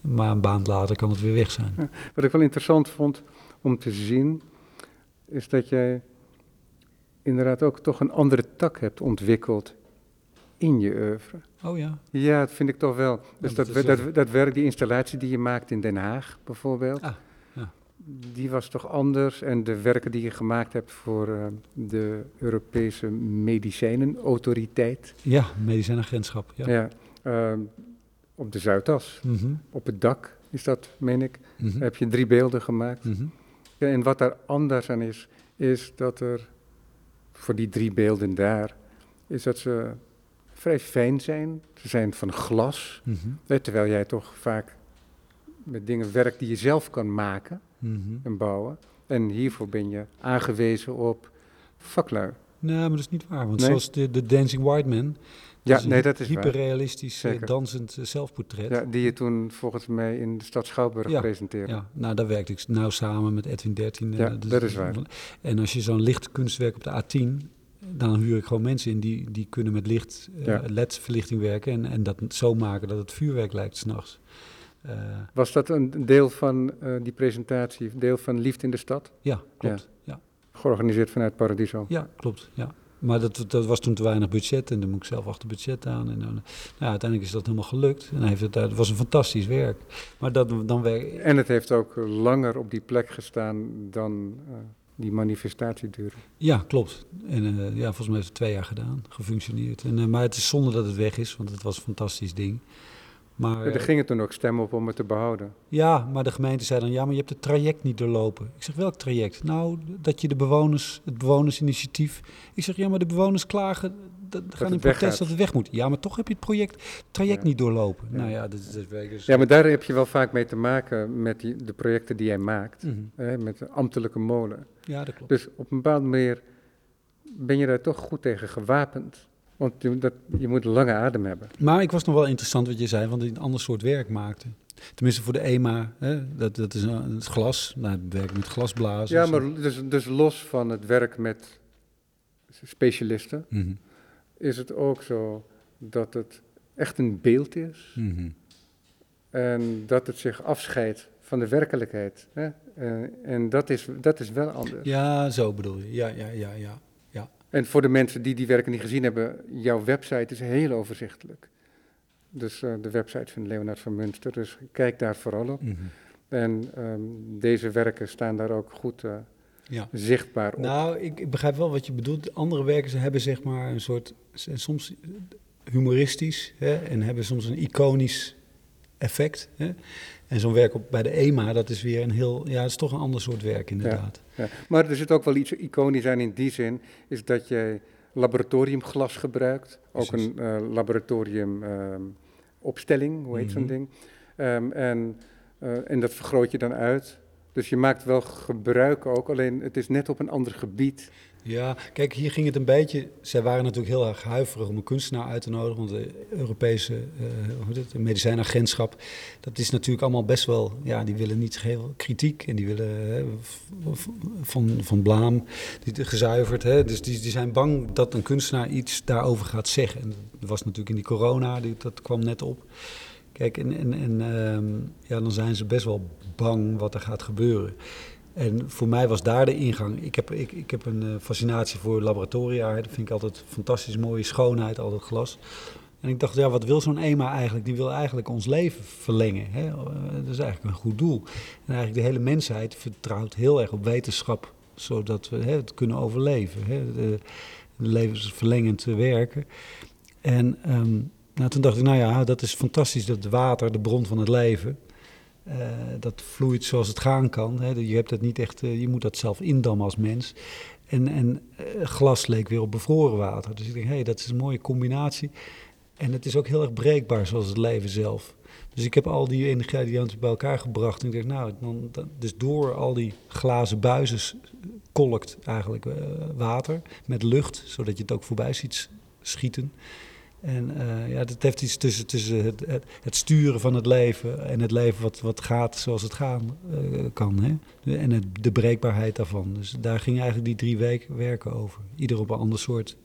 Maar een maand later kan het weer weg zijn. Ja, wat ik wel interessant vond om te zien, is dat jij inderdaad ook toch een andere tak hebt ontwikkeld in je oeuvre. Oh ja? Ja, dat vind ik toch wel. Dus dat, dat, dat, dat, werk, die installatie die je maakt in Den Haag bijvoorbeeld, ah. Die was toch anders. En de werken die je gemaakt hebt voor uh, de Europese Medicijnenautoriteit. Ja, medicijnagentschap. Ja, ja uh, op de Zuidas, mm -hmm. op het dak is dat, meen ik. Mm -hmm. Heb je drie beelden gemaakt. Mm -hmm. ja, en wat daar anders aan is, is dat er voor die drie beelden daar, is dat ze vrij fijn zijn. Ze zijn van glas, terwijl jij toch vaak met dingen werkt die je zelf kan maken mm -hmm. en bouwen. En hiervoor ben je aangewezen op vaklui. Nee, maar dat is niet waar. Want nee? zoals de, de Dancing White Man, ja, nee, dat is hyperrealistisch uh, dansend uh, zelfportret. Ja, die je toen volgens mij in de stad Schouwburg ja, presenteerde. Ja, nou daar werkte ik nou samen met Edwin 13. Ja, dus dat is waar. En als je zo'n licht kunstwerk op de A10, dan huur ik gewoon mensen in die, die kunnen met licht, Ja. LED-verlichting werken en, en dat zo maken dat het vuurwerk lijkt s'nachts. Uh, Was dat een deel van uh, die presentatie, deel van Liefde in de Stad? ja, klopt. Ja. Georganiseerd vanuit Paradiso. Ja, klopt. Ja. Maar dat, dat was toen te weinig budget en dan moet ik zelf achter budget aan. En dan, nou, uiteindelijk is dat helemaal gelukt. En heeft het, het was een fantastisch werk. Maar dat, dan werk... En het heeft ook langer op die plek gestaan dan uh, die manifestatie duurde. Ja, klopt. En uh, ja, volgens mij heeft het twee jaar gedaan, gefunctioneerd. En, uh, maar het is zonde dat het weg is, want het was een fantastisch ding. Maar, er gingen toen ook stemmen op om het te behouden. Ja, maar de gemeente zei dan, ja, maar je hebt het traject niet doorlopen. Ik zeg, welk traject? Nou, dat je de bewoners, het bewonersinitiatief... Ik zeg, ja, maar de bewoners klagen, dat, dat gaan in protest weggaat. dat het weg moet. Ja, maar toch heb je het project, traject ja. niet doorlopen. Ja. Nou ja, dat, dat is Ja, maar daar heb je wel vaak mee te maken met die, de projecten die jij maakt. Mm -hmm. hè, met de ambtelijke molen. Ja, dat klopt. Dus op een bepaalde manier ben je daar toch goed tegen gewapend. Want je, dat, je moet een lange adem hebben. Maar ik was nog wel interessant wat je zei, want ik een ander soort werk maakte. Tenminste voor de EMA, hè, dat, dat is een, het glas. Nou, werk met glasblazen. Ja, maar dus, dus los van het werk met specialisten, mm -hmm. is het ook zo dat het echt een beeld is. Mm -hmm. En dat het zich afscheidt van de werkelijkheid. Hè? En, en dat, is, dat is wel anders. Ja, zo bedoel je. Ja, ja, ja, ja. En voor de mensen die die werken niet gezien hebben, jouw website is heel overzichtelijk. Dus uh, de website van Leonard van Münster, dus kijk daar vooral op. Mm -hmm. En um, deze werken staan daar ook goed uh, ja. zichtbaar op. Nou, ik, ik, begrijp wel wat je bedoelt. Andere werken ze hebben zeg maar een soort, soms humoristisch hè, en hebben soms een iconisch effect. Hè. En zo'n werk op, bij de EMA, dat is weer een heel, ja, het is toch een ander soort werk inderdaad. Ja, ja. Maar er zit ook wel iets iconisch aan in die zin, is dat jij laboratoriumglas gebruikt. Ook Precies. een uh, laboratorium um, opstelling, hoe heet mm -hmm. zo'n ding. Um, en, uh, en dat vergroot je dan uit. Dus je maakt wel gebruik ook, alleen het is net op een ander gebied. Ja, kijk, hier ging het een beetje. Zij waren natuurlijk heel erg huiverig om een kunstenaar uit te nodigen. Want de Europese uh, het, medicijnagentschap, dat is natuurlijk allemaal best wel. Ja, die willen niet heel kritiek en die willen uh, van, van blaam gezuiverd. Hè, dus die, die zijn bang dat een kunstenaar iets daarover gaat zeggen. En dat was natuurlijk in die corona, dat kwam net op. Kijk, en, en, uh, ja, dan zijn ze best wel bang wat er gaat gebeuren. En voor mij was daar de ingang. Ik heb, ik, ik heb een uh, fascinatie voor laboratoria. Dat vind ik altijd fantastisch mooie schoonheid, al dat glas. En ik dacht, ja, wat wil zo'n EMA eigenlijk? Die wil eigenlijk ons leven verlengen. Hè? Uh, dat is eigenlijk een goed doel. En eigenlijk de hele mensheid vertrouwt heel erg op wetenschap, zodat we hè, het kunnen overleven. Hè? De, de levensverlengend werken. En um, nou, toen dacht ik, nou ja, dat is fantastisch, dat water, de bron van het leven. Uh, dat vloeit zoals het gaan kan. Hè. Je, hebt dat niet echt, uh, je moet dat zelf indammen als mens. En, en uh, glas leek weer op bevroren water. Dus ik denk, hé, hey, dat is een mooie combinatie. En het is ook heel erg breekbaar, zoals het leven zelf. Dus ik heb al die ingrediënten bij elkaar gebracht. En ik dacht, nou, dan, dan, dus door al die glazen buizen kolkt eigenlijk water met lucht, zodat je het ook voorbij ziet schieten. En uh, ja, dat heeft iets tussen, het, het, sturen van het leven en het leven wat, wat gaat zoals het gaan uh, kan. Hè? En het, de breekbaarheid daarvan. Dus daar ging eigenlijk die drie weken werken over. Ieder op een ander soort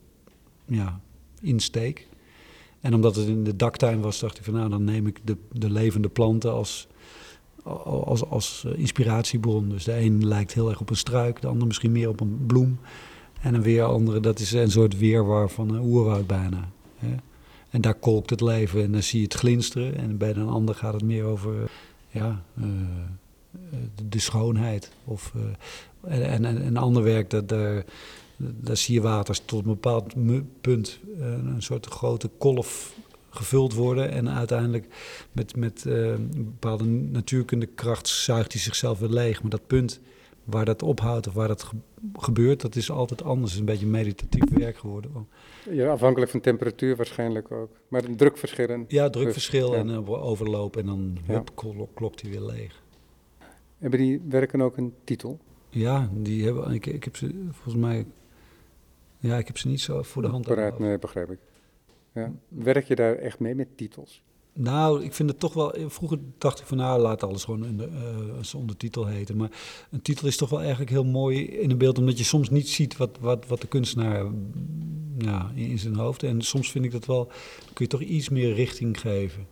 ja, insteek. En omdat het in de daktuin was, dacht ik van nou, dan neem ik de, de levende planten als, als, als inspiratiebron. Dus de een lijkt heel erg op een struik, de ander misschien meer op een bloem. En een weer andere, dat is een soort weerwar van een oerwoud bijna. En daar kolkt het leven en dan zie je het glinsteren. En bij een ander gaat het meer over ja, uh, de, schoonheid. Of, uh, en, en, een ander werk, dat, daar, daar zie je water tot een bepaald punt een soort grote kolf gevuld worden. En uiteindelijk met, met een bepaalde natuurkundekracht zuigt hij zichzelf weer leeg. Maar dat punt waar dat ophoudt of waar dat gebeurt, dat is altijd anders. Het is een beetje meditatief werk geworden. Ja, afhankelijk van temperatuur waarschijnlijk ook. Maar een drukverschil. Ja, drukverschil en uh, overloop en dan ja. klokt hij weer leeg. Hebben die werken ook een titel? Ja, die hebben, ik, ik heb ze volgens mij, ja, ik heb ze niet zo voor de hand. Paraat, nee, begrijp ik. Ja. Werk je daar echt mee met titels? Nou, ik vind het toch wel. Vroeger dacht ik van nou, laat alles gewoon in de, ondertitel heten. Maar een titel is toch wel eigenlijk heel mooi in een beeld, omdat je soms niet ziet wat, wat, wat de kunstenaar ja, in, zijn hoofd. En soms vind ik dat wel, kun je toch iets meer richting geven.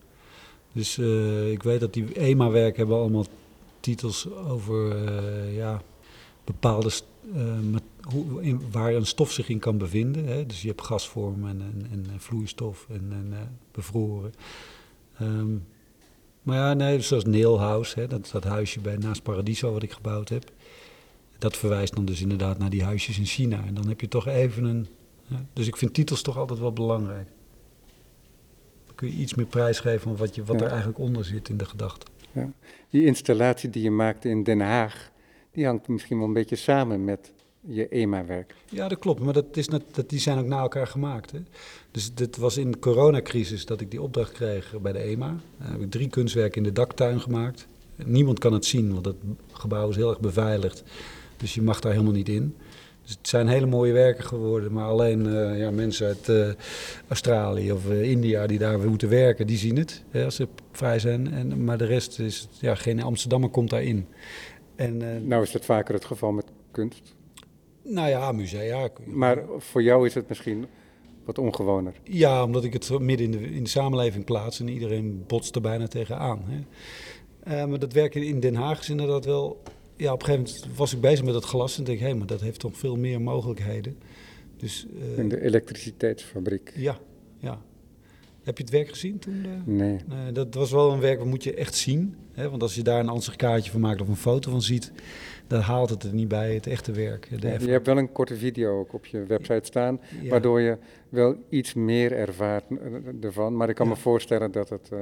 Dus uh, ik weet dat die EMA-werken hebben allemaal titels over uh, ja, bepaalde hoe, waar een stof zich in kan bevinden. Hè? Dus je hebt gasvorm en, en, en vloeistof en, en bevroren. Um, maar ja, nee, zoals Nail House, hè, dat, dat huisje bij, naast Paradiso wat ik gebouwd heb. Dat verwijst dan dus inderdaad naar die huisjes in China. En dan heb je toch even een... Ja, dus ik vind titels toch altijd wel belangrijk. Dan kun je iets meer prijsgeven van wat, je, wat er eigenlijk onder zit in de gedachte. Ja. Die installatie die je maakte in Den Haag, die hangt misschien wel een beetje samen met je EMA-werk. Ja, dat klopt, maar dat is net, dat, die zijn ook na elkaar gemaakt. Hè? Dus het was in de coronacrisis dat ik die opdracht kreeg bij de EMA. Dan heb ik drie kunstwerken in de daktuin gemaakt. Niemand kan het zien, want het gebouw is heel erg beveiligd. Dus je mag daar helemaal niet in. Dus het zijn hele mooie werken geworden, maar alleen uh, ja, mensen uit uh, Australië of uh, India die daar moeten werken, die zien het hè, als ze vrij zijn. En, maar de rest is, ja, geen Amsterdammer komt daarin. En, nou is dat vaker het geval met kunst? Nou ja, musea. Maar voor jou is het misschien wat ongewoner. Ja, omdat ik het midden in de, in de samenleving plaats en iedereen botst er bijna tegenaan. Hè. Uh, maar dat werken in Den Haag is inderdaad wel... Ja, op een gegeven moment was ik bezig met het glas en dacht hé, hey, maar dat heeft toch veel meer mogelijkheden. Dus, uh, in de elektriciteitsfabriek. Ja. Heb je het werk gezien toen? Nee. nee. Dat was wel een werk, dat moet je echt zien. Hè? Want als je daar een ansichtkaartje van maakt of een foto van ziet dan haalt het er niet bij, het echte werk. je hebt wel een korte video ook op je website staan, waardoor je wel iets meer ervaart eh, ervan. Maar ik kan me voorstellen dat, het, uh,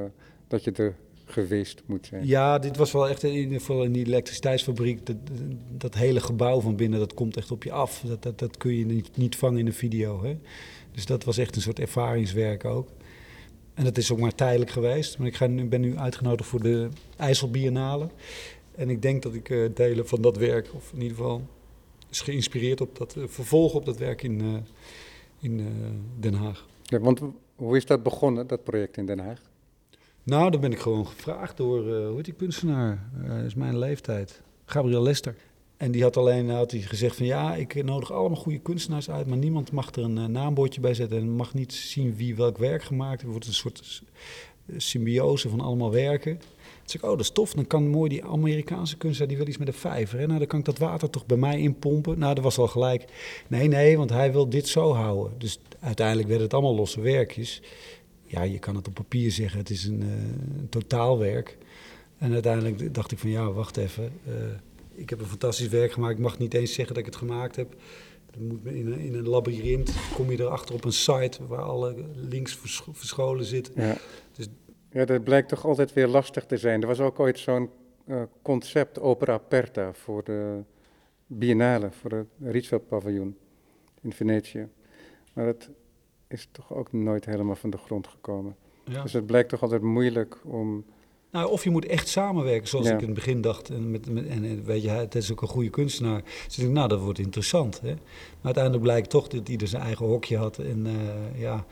dat je er geweest moet zijn. Ja, dit was wel echt in ieder geval in die elektriciteitsfabriek. Dat, dat, hele gebouw van binnen, dat komt echt op je af. Dat, dat, dat kun je niet, niet vangen in een video. Hè? Dus dat was echt een soort ervaringswerk ook. En dat is ook maar tijdelijk geweest. Maar ik ga nu, ben nu uitgenodigd voor de IJsselbiennale. En ik denk dat ik uh, delen van dat werk, of in ieder geval is geïnspireerd op dat uh, vervolg op dat werk in, uh, in Den Haag. Ja, want hoe is dat begonnen, dat project in Den Haag? Nou, dan ben ik gewoon gevraagd door, hoe heet die kunstenaar? dat is mijn leeftijd. Gabriel Lester. En die had alleen had hij gezegd van ja, ik nodig allemaal goede kunstenaars uit, maar niemand mag er een naambordje bij zetten en mag niet zien wie welk werk gemaakt heeft. Het wordt een soort symbiose van allemaal werken zeg ik, oh, dat is tof. Dan kan mooi die Amerikaanse kunstenaar, die wil iets met een vijver. Hè? Nou, dan kan ik dat water toch bij mij inpompen. Nou, dat was al gelijk. Nee, nee, want hij wil dit zo houden. Dus uiteindelijk werden het allemaal losse werkjes. Ja, je kan het op papier zeggen, het is een, uh, totaalwerk. En uiteindelijk dacht ik van, ja, wacht even. Ik heb een fantastisch werk gemaakt. Ik mag niet eens zeggen dat ik het gemaakt heb. moet in, een, in een labyrint kom je erachter op een site waar alle links verscholen zitten. Ja. Dus ja, dat blijkt toch altijd weer lastig te zijn. Er was ook ooit zo'n uh, concept opera aperta voor de Biennale, voor het Rietveld paviljoen in Venetië. Maar dat is toch ook nooit helemaal van de grond gekomen. Ja. Dus het blijkt toch altijd moeilijk om... Nou, of je moet echt samenwerken, zoals ik in het begin dacht. En, met, met, en weet je, het is ook een goede kunstenaar. Dus ik denk, nou, dat wordt interessant. Hè? Maar uiteindelijk blijkt toch dat ieder zijn eigen hokje had. En uh, ja,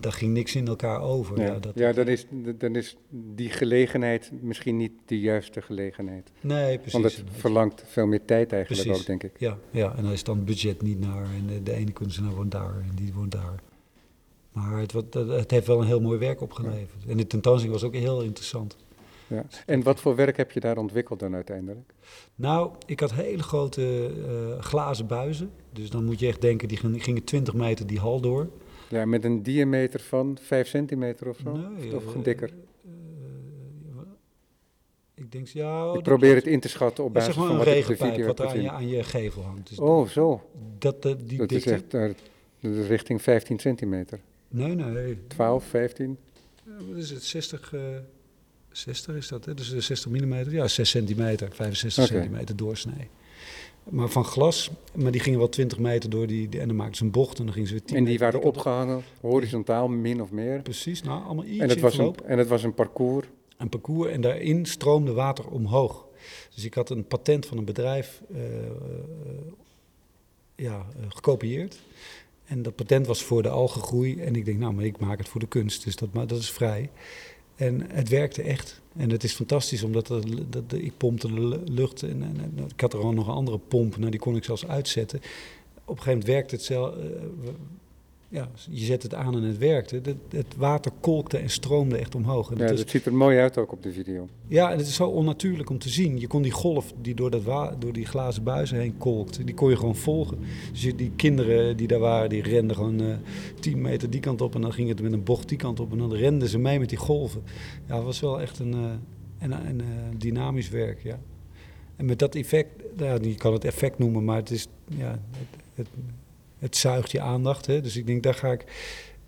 daar ging niks in elkaar over. Ja, Ja, dat, ja dan, is, dan is die gelegenheid misschien niet de juiste gelegenheid. nee, precies. Want het verlangt veel meer tijd eigenlijk Precies. ook, denk ik. Ja, ja, en dan is dan het budget niet naar. En de, de ene kunstenaar woont daar en die woont daar. Maar het, het, heeft wel een heel mooi werk opgeleverd. En de tentoonstelling was ook heel interessant. Ja. En wat voor werk heb je daar ontwikkeld dan uiteindelijk? Nou, ik had hele grote eh, glazen buizen. Dus dan moet je echt denken, die gingen- gingen 20 meter die hal door. Ja, met een diameter van 5 centimeter of zo? Nee, of eh, dikker? eh, ik denk, ja... oh, ik probeer het in te schatten op basis zeg van maar een wat ik de video wat aan je, aan je gevel hangt. Dus Oh, zo. dat, die Dat is dikte... echt is richting 15 centimeter. Nee, nee. 12, 15? Ja, wat is het? 60, eh 60 is dat, hè? Dus eh, 60 mm, ja, 6 centimeter, 65 Oké. centimeter doorsnee. Maar van glas, maar die gingen wel 20 meter door die, en dan maakten ze een bocht en dan gingen ze weer 10 En die waren opgehangen, horizontaal min of meer. Precies, nou allemaal iets En het, was een, en het was een parcours. Een parcours en daarin stroomde water omhoog. Dus ik had een patent van een bedrijf eh, eh, ja, eh, gekopieerd. En dat patent was voor de algengroei. En ik denk, nou, maar ik maak het voor de kunst, dus dat, dat is vrij. En het werkte echt. En het is fantastisch, omdat dat, dat- ik pompte de lu- lucht. En, en, ik had er al nog een andere pomp, nou, die kon ik zelfs uitzetten. Op een gegeven moment werkte het zelf. Ja, je zet het aan en het werkte. Het, het water kolkte en stroomde echt omhoog. En Ja, is- dat ziet er mooi uit ook op de video. ja, en het is zo onnatuurlijk om te zien. Je kon die golf die door, dat door die glazen buizen heen kolkt, die kon je gewoon volgen. Dus je- die kinderen die daar waren, die renden gewoon eh 10 meter die kant op en dan ging het met een bocht die kant op en dan renden ze mee met die golven. Ja, het was wel echt een, eh, een, een, eh, dynamisch werk, ja. En met dat effect, ja, je kan het effect noemen, maar het is, ja, het, het, het zuigt je aandacht. Hè? Dus ik denk, daar ga ik,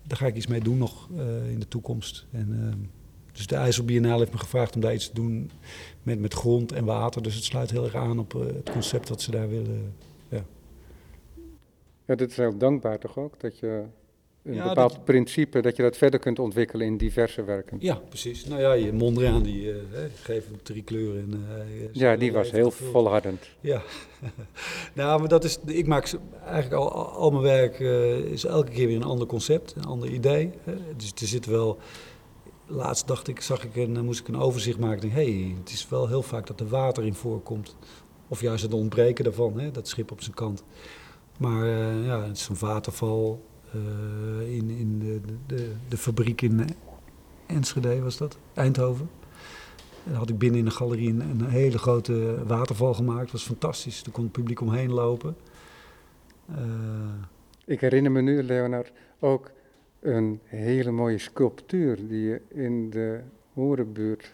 daar ga ik iets mee doen nog eh, in de toekomst. En, ehm, dus de IJsselbiennale heeft me gevraagd om daar iets te doen met, met grond en water. Dus het sluit heel erg aan op eh, het concept dat ze daar willen. Ja, dat is heel dankbaar toch ook? Dat je een Ja, bepaald dat- principe, dat je dat verder kunt ontwikkelen in diverse werken. Ja, precies. Nou ja, je Mondriaan die eh, hè, geeft hem drie kleuren. En, eh, hij, eh, Ja, die was heel volhardend. Ja, nou, maar dat is, ik maak eigenlijk al, al, mijn werk eh, is elke keer weer een ander concept, een ander idee. Dus er zit wel, laatst dacht ik, zag ik een, moest ik een overzicht maken. Denk, hey, het is wel heel vaak dat er water in voorkomt. Of juist het ontbreken daarvan, hè, dat schip op zijn kant. Maar eh, ja, het is een waterval eh, in, in de, de, de, fabriek in Enschede was dat, Eindhoven. Daar had ik binnen in de galerie een, een hele grote waterval gemaakt. Dat was fantastisch. Daar kon het publiek omheen lopen. Eh, Ik herinner me nu, Leonard, ook een hele mooie sculptuur die je in de Horenbuurt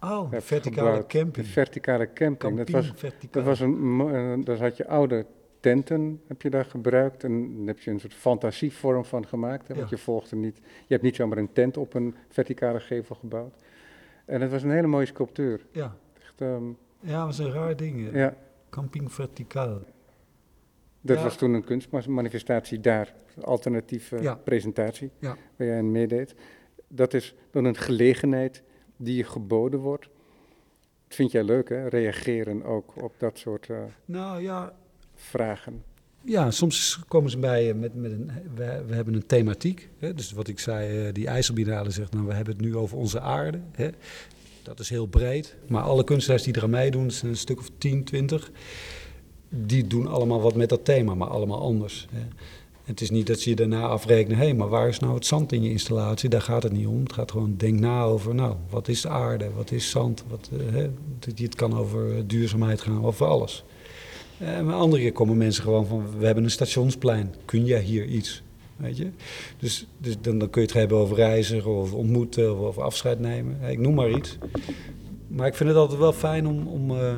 oh, verticale gebouwd. camping. De verticale camping. Dat was, verticaal. dat was een, eh, daar had je oude tenten, heb je daar gebruikt. En daar heb je een soort fantasievorm van gemaakt. Hè, want Ja. je volgde niet, je hebt niet zomaar een tent op een verticale gevel gebouwd. En het was een hele mooie sculptuur. Ja. Echt, ehm, ja, dat was een raar ding. hè. ja, Camping verticaal. dat Ja. was toen een kunstmanifestatie daar, alternatieve Ja. presentatie, Ja. waar jij aan meedeed. Dat is dan een gelegenheid die je geboden wordt. Dat vind jij leuk, hè? Reageren ook op dat soort eh, Nou ja, vragen. Ja, soms komen ze bij met, met een. We, we hebben een thematiek. Hè? Dus wat ik zei, eh, die IJsselbiennale zegt, nou, we hebben het nu over onze aarde. Hè? Dat is heel breed. Maar alle kunstenaars die eraan meedoen, het zijn een stuk of 10, 20. Die doen allemaal wat met dat thema, maar allemaal anders. Hè? Het is niet dat ze je daarna afrekenen, hé, hey, maar waar is nou het zand in je installatie? Daar gaat het niet om. Het gaat gewoon, denk na over, nou, wat is aarde, wat is zand? Wat, eh, hè? Het- Het kan over duurzaamheid gaan, over alles. Eh, maar andere keer komen mensen gewoon van, we hebben een stationsplein, kun jij hier iets? Weet je? Dus, dus dan, dan kun je het hebben over reizigen of ontmoeten of afscheid nemen. Ik noem maar iets. Maar ik vind het altijd wel fijn om, om eh,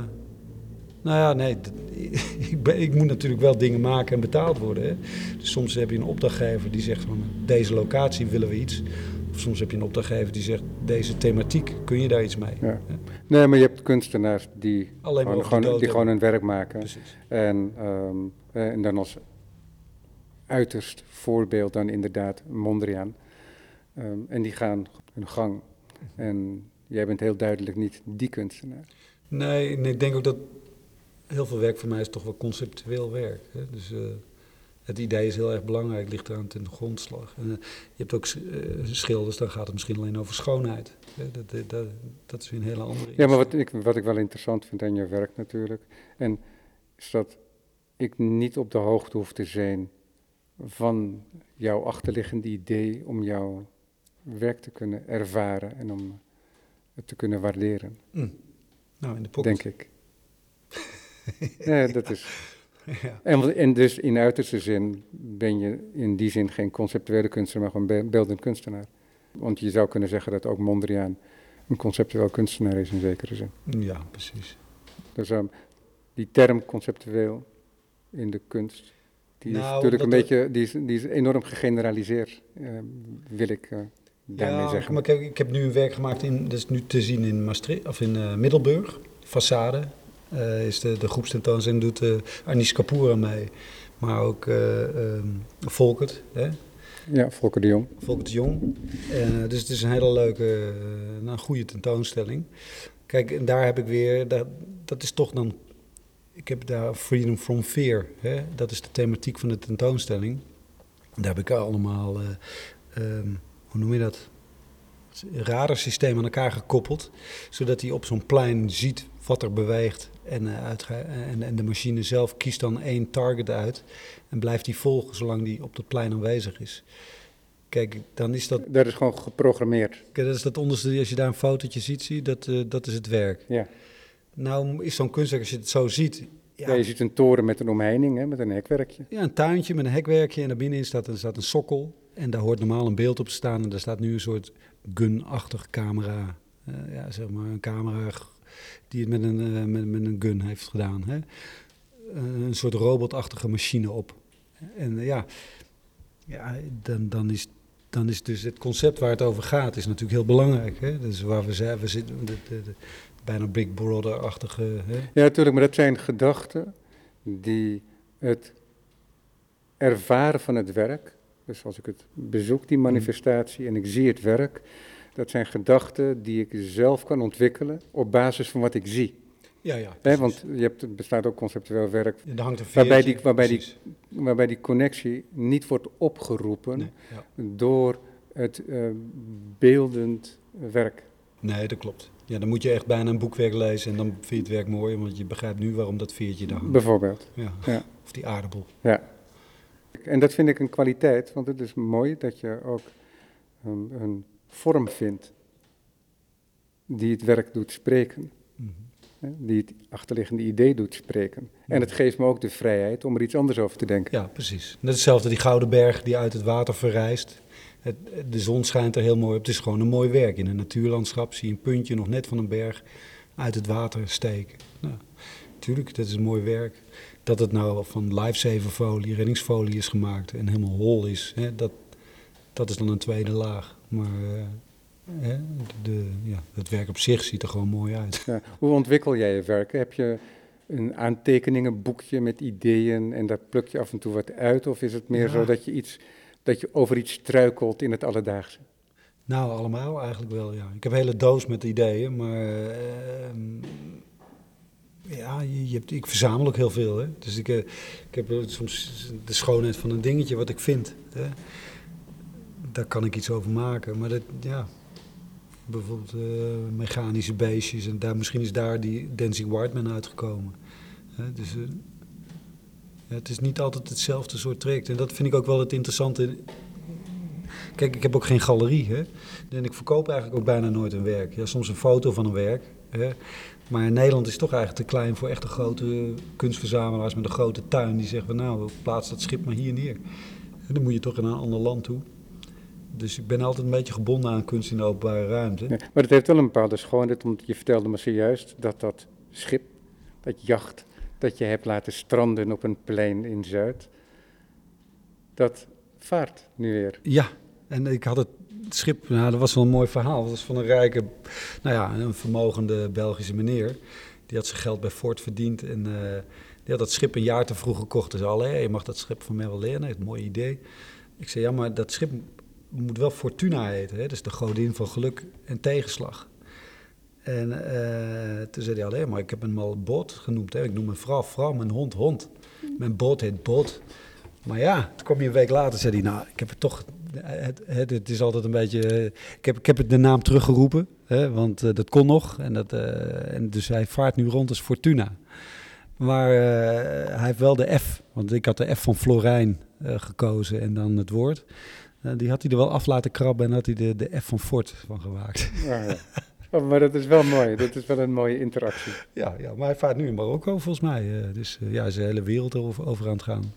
nou ja, nee, ik, ben, ik moet natuurlijk wel dingen maken en betaald worden. Hè? Dus soms heb je een opdrachtgever die zegt van, deze locatie willen we iets. Soms heb je een opdrachtgever die zegt, deze thematiek, kun je daar iets mee? Ja. Nee, maar je hebt kunstenaars die, Alleen maar gewoon, gewoon- die gewoon hun werk maken. Precies. En, ehm, eh, en dan als uiterst voorbeeld dan inderdaad Mondriaan. Ehm, en die gaan hun gang. En jij bent heel duidelijk niet die kunstenaar. Nee, en ik denk ook dat heel veel werk voor mij is toch wel conceptueel werk. Hè? Dus, eh, Het idee is heel erg belangrijk, ligt eraan ten grondslag. En, je hebt ook schilders, dan gaat het misschien alleen over schoonheid. Dat, dat, dat, is weer een hele andere. Ja, maar wat ik, wat ik wel interessant vind aan je werk natuurlijk, en is dat ik niet op de hoogte hoef te zijn van jouw achterliggende idee om jouw werk te kunnen ervaren en om het te kunnen waarderen. Mm. Nou, in de pocket. Denk ik. ja, dat is. Ja. En, en, dus in uiterste zin ben je in die zin geen conceptuele kunstenaar, maar gewoon beeldend kunstenaar. Want je zou kunnen zeggen dat ook Mondriaan een conceptueel kunstenaar is in zekere zin. Ja, precies. Dus um, die term conceptueel in de kunst, die is nou, natuurlijk een beetje, die is, die is enorm gegeneraliseerd, uh, wil ik uh, daarmee ja, zeggen. Maar kijk, ik heb nu een werk gemaakt, in, dat is nu te zien in Maastricht, of in uh, Middelburg, Façade. Is de, de groepstentoonstelling, doet uh, Anis Kapoor aan mee. Maar ook um, Volkert, hè? Ja, Volker de Jong. Volker de Jong. dus het is een hele leuke, nou, een goede tentoonstelling. Kijk, en daar heb ik weer, dat, dat is toch dan ik heb daar Freedom from Fear. Hè? Dat is de thematiek van de tentoonstelling. Daar heb ik allemaal, um, hoe noem je dat? Radarsysteem aan elkaar gekoppeld. Zodat hij op zo'n plein ziet wat er beweegt. En, uh, en, en, de machine zelf kiest dan één target uit. En blijft die volgen zolang die op het plein aanwezig is. Kijk, dan is dat... Dat is gewoon geprogrammeerd. Kijk, dat is dat onderste, als je daar een fotootje ziet, zie dat, uh, dat is het werk. Ja. Nou is zo'n kunstwerk, als je het zo ziet... Ja, je ziet een toren met een omheining, hè, met een hekwerkje. Ja, een tuintje met een hekwerkje en binnenin staat, er staat een sokkel. En daar hoort normaal een beeld op staan en daar staat nu een soort gun-achtig camera. Uh, ja, zeg maar een camera die het met een, uh, met, met, een gun heeft gedaan. Hè. Uh, een soort robotachtige machine op. En ja, ja dan, dan is dan is dus het concept waar het over gaat, is natuurlijk heel belangrijk. Hè? Dus waar we zijn, we zitten, de, de, de, bijna Big Brother-achtige. Ja, natuurlijk, maar dat zijn gedachten die het ervaren van het werk, dus als ik het bezoek, die manifestatie, en ik zie het werk, dat zijn gedachten die ik zelf kan ontwikkelen op basis van wat ik zie. Ja, ja. He, want je hebt, het bestaat ook conceptueel werk waarbij, die, waarbij, die, waarbij die connectie niet wordt opgeroepen door het uh, beeldend werk. Nee, dat klopt. Ja, dan moet je echt bijna een boekwerk lezen en dan vind je het werk mooi, want je begrijpt nu waarom dat veertje daar hangt. Bijvoorbeeld. Ja. ja. Of die aardappel. Ja. En dat vind ik een kwaliteit, want het is mooi dat je ook een, een vorm vindt die het werk doet spreken. Mm Die het achterliggende idee doet spreken. En het geeft me ook de vrijheid om er iets anders over te denken. Ja, precies. Net hetzelfde, die gouden berg die uit het water verrijst de zon schijnt er heel mooi op. Het is gewoon een mooi werk. In een natuurlandschap zie je een puntje nog net van een berg uit het water steken. Nou, natuurlijk, dat is een mooi werk. Dat het nou van lifesaverfolie, reddingsfolie is gemaakt en helemaal hol is, hè, dat, dat is dan een tweede laag. Maar hè, de, ja, het werk op zich ziet er gewoon mooi uit. Ja, hoe ontwikkel jij je werk? Heb je een aantekeningenboekje met ideeën en daar pluk je af en toe wat uit? Of is het meer zo dat je iets dat je over iets struikelt in het alledaagse? Nou, allemaal eigenlijk wel, ja. Ik heb een hele doos met ideeën, maar uh, ja, je, je, hebt, ik verzamel ook heel veel. Hè? Dus ik, uh, ik heb soms de schoonheid van een dingetje wat ik vind. Hè? Daar kan ik iets over maken. Maar dat, ja, bijvoorbeeld uh, mechanische beestjes. En daar, misschien is daar die Dancing Whiteman uitgekomen. Dus het is niet altijd hetzelfde soort traject. En dat vind ik ook wel het interessante. Kijk, ik heb ook geen galerie. Hè? En ik verkoop eigenlijk ook bijna nooit een werk. Ja, soms een foto van een werk. Hè? Maar in Nederland is het toch eigenlijk te klein voor echte grote kunstverzamelaars met een grote tuin. Die zeggen, nou, plaats dat schip maar hier neer. En dan moet je toch in een ander land toe. Dus ik ben altijd een beetje gebonden aan kunst in de openbare ruimte. maar het heeft wel een bepaalde schoonheid, want je vertelde me zojuist dat dat schip, dat jacht, dat je hebt laten stranden op een plein in Zuid. Dat vaart nu weer. Ja, en ik had het schip, nou, dat was wel een mooi verhaal. Dat was van een rijke, nou ja, een vermogende Belgische meneer. Die had zijn geld bij Ford verdiend en uh, die had dat schip een jaar te vroeg gekocht. Dus al, je mag dat schip van mij wel leren, heeft een mooi idee. Ik zei, ja, maar dat schip moet wel Fortuna heten. Hè? Is de godin van geluk en tegenslag. En uh, toen zei hij alleen maar, ik heb hem al Bot genoemd. Hè. Ik noem mijn vrouw vrouw, mijn hond hond. Mijn boot heet Bot. Maar ja, toen kwam je een week later zei hij, nou, ik heb het toch, het, het, het is altijd een beetje, eh, ik heb, ik heb de naam teruggeroepen, hè, want uh, dat kon nog. En, dat, uh, en dus hij vaart nu rond als Fortuna. Maar hij heeft wel de F, want ik had de F van Florijn gekozen en dan het woord. Die had hij er wel af laten krabben en had hij de, de F van Fort van gemaakt. Ja, ja. Oh, maar dat is wel mooi. Dat is wel een mooie interactie. Ja, ja maar hij vaart nu in Marokko volgens mij. Uh, dus uh, ja, is de hele wereld over, over aan het gaan.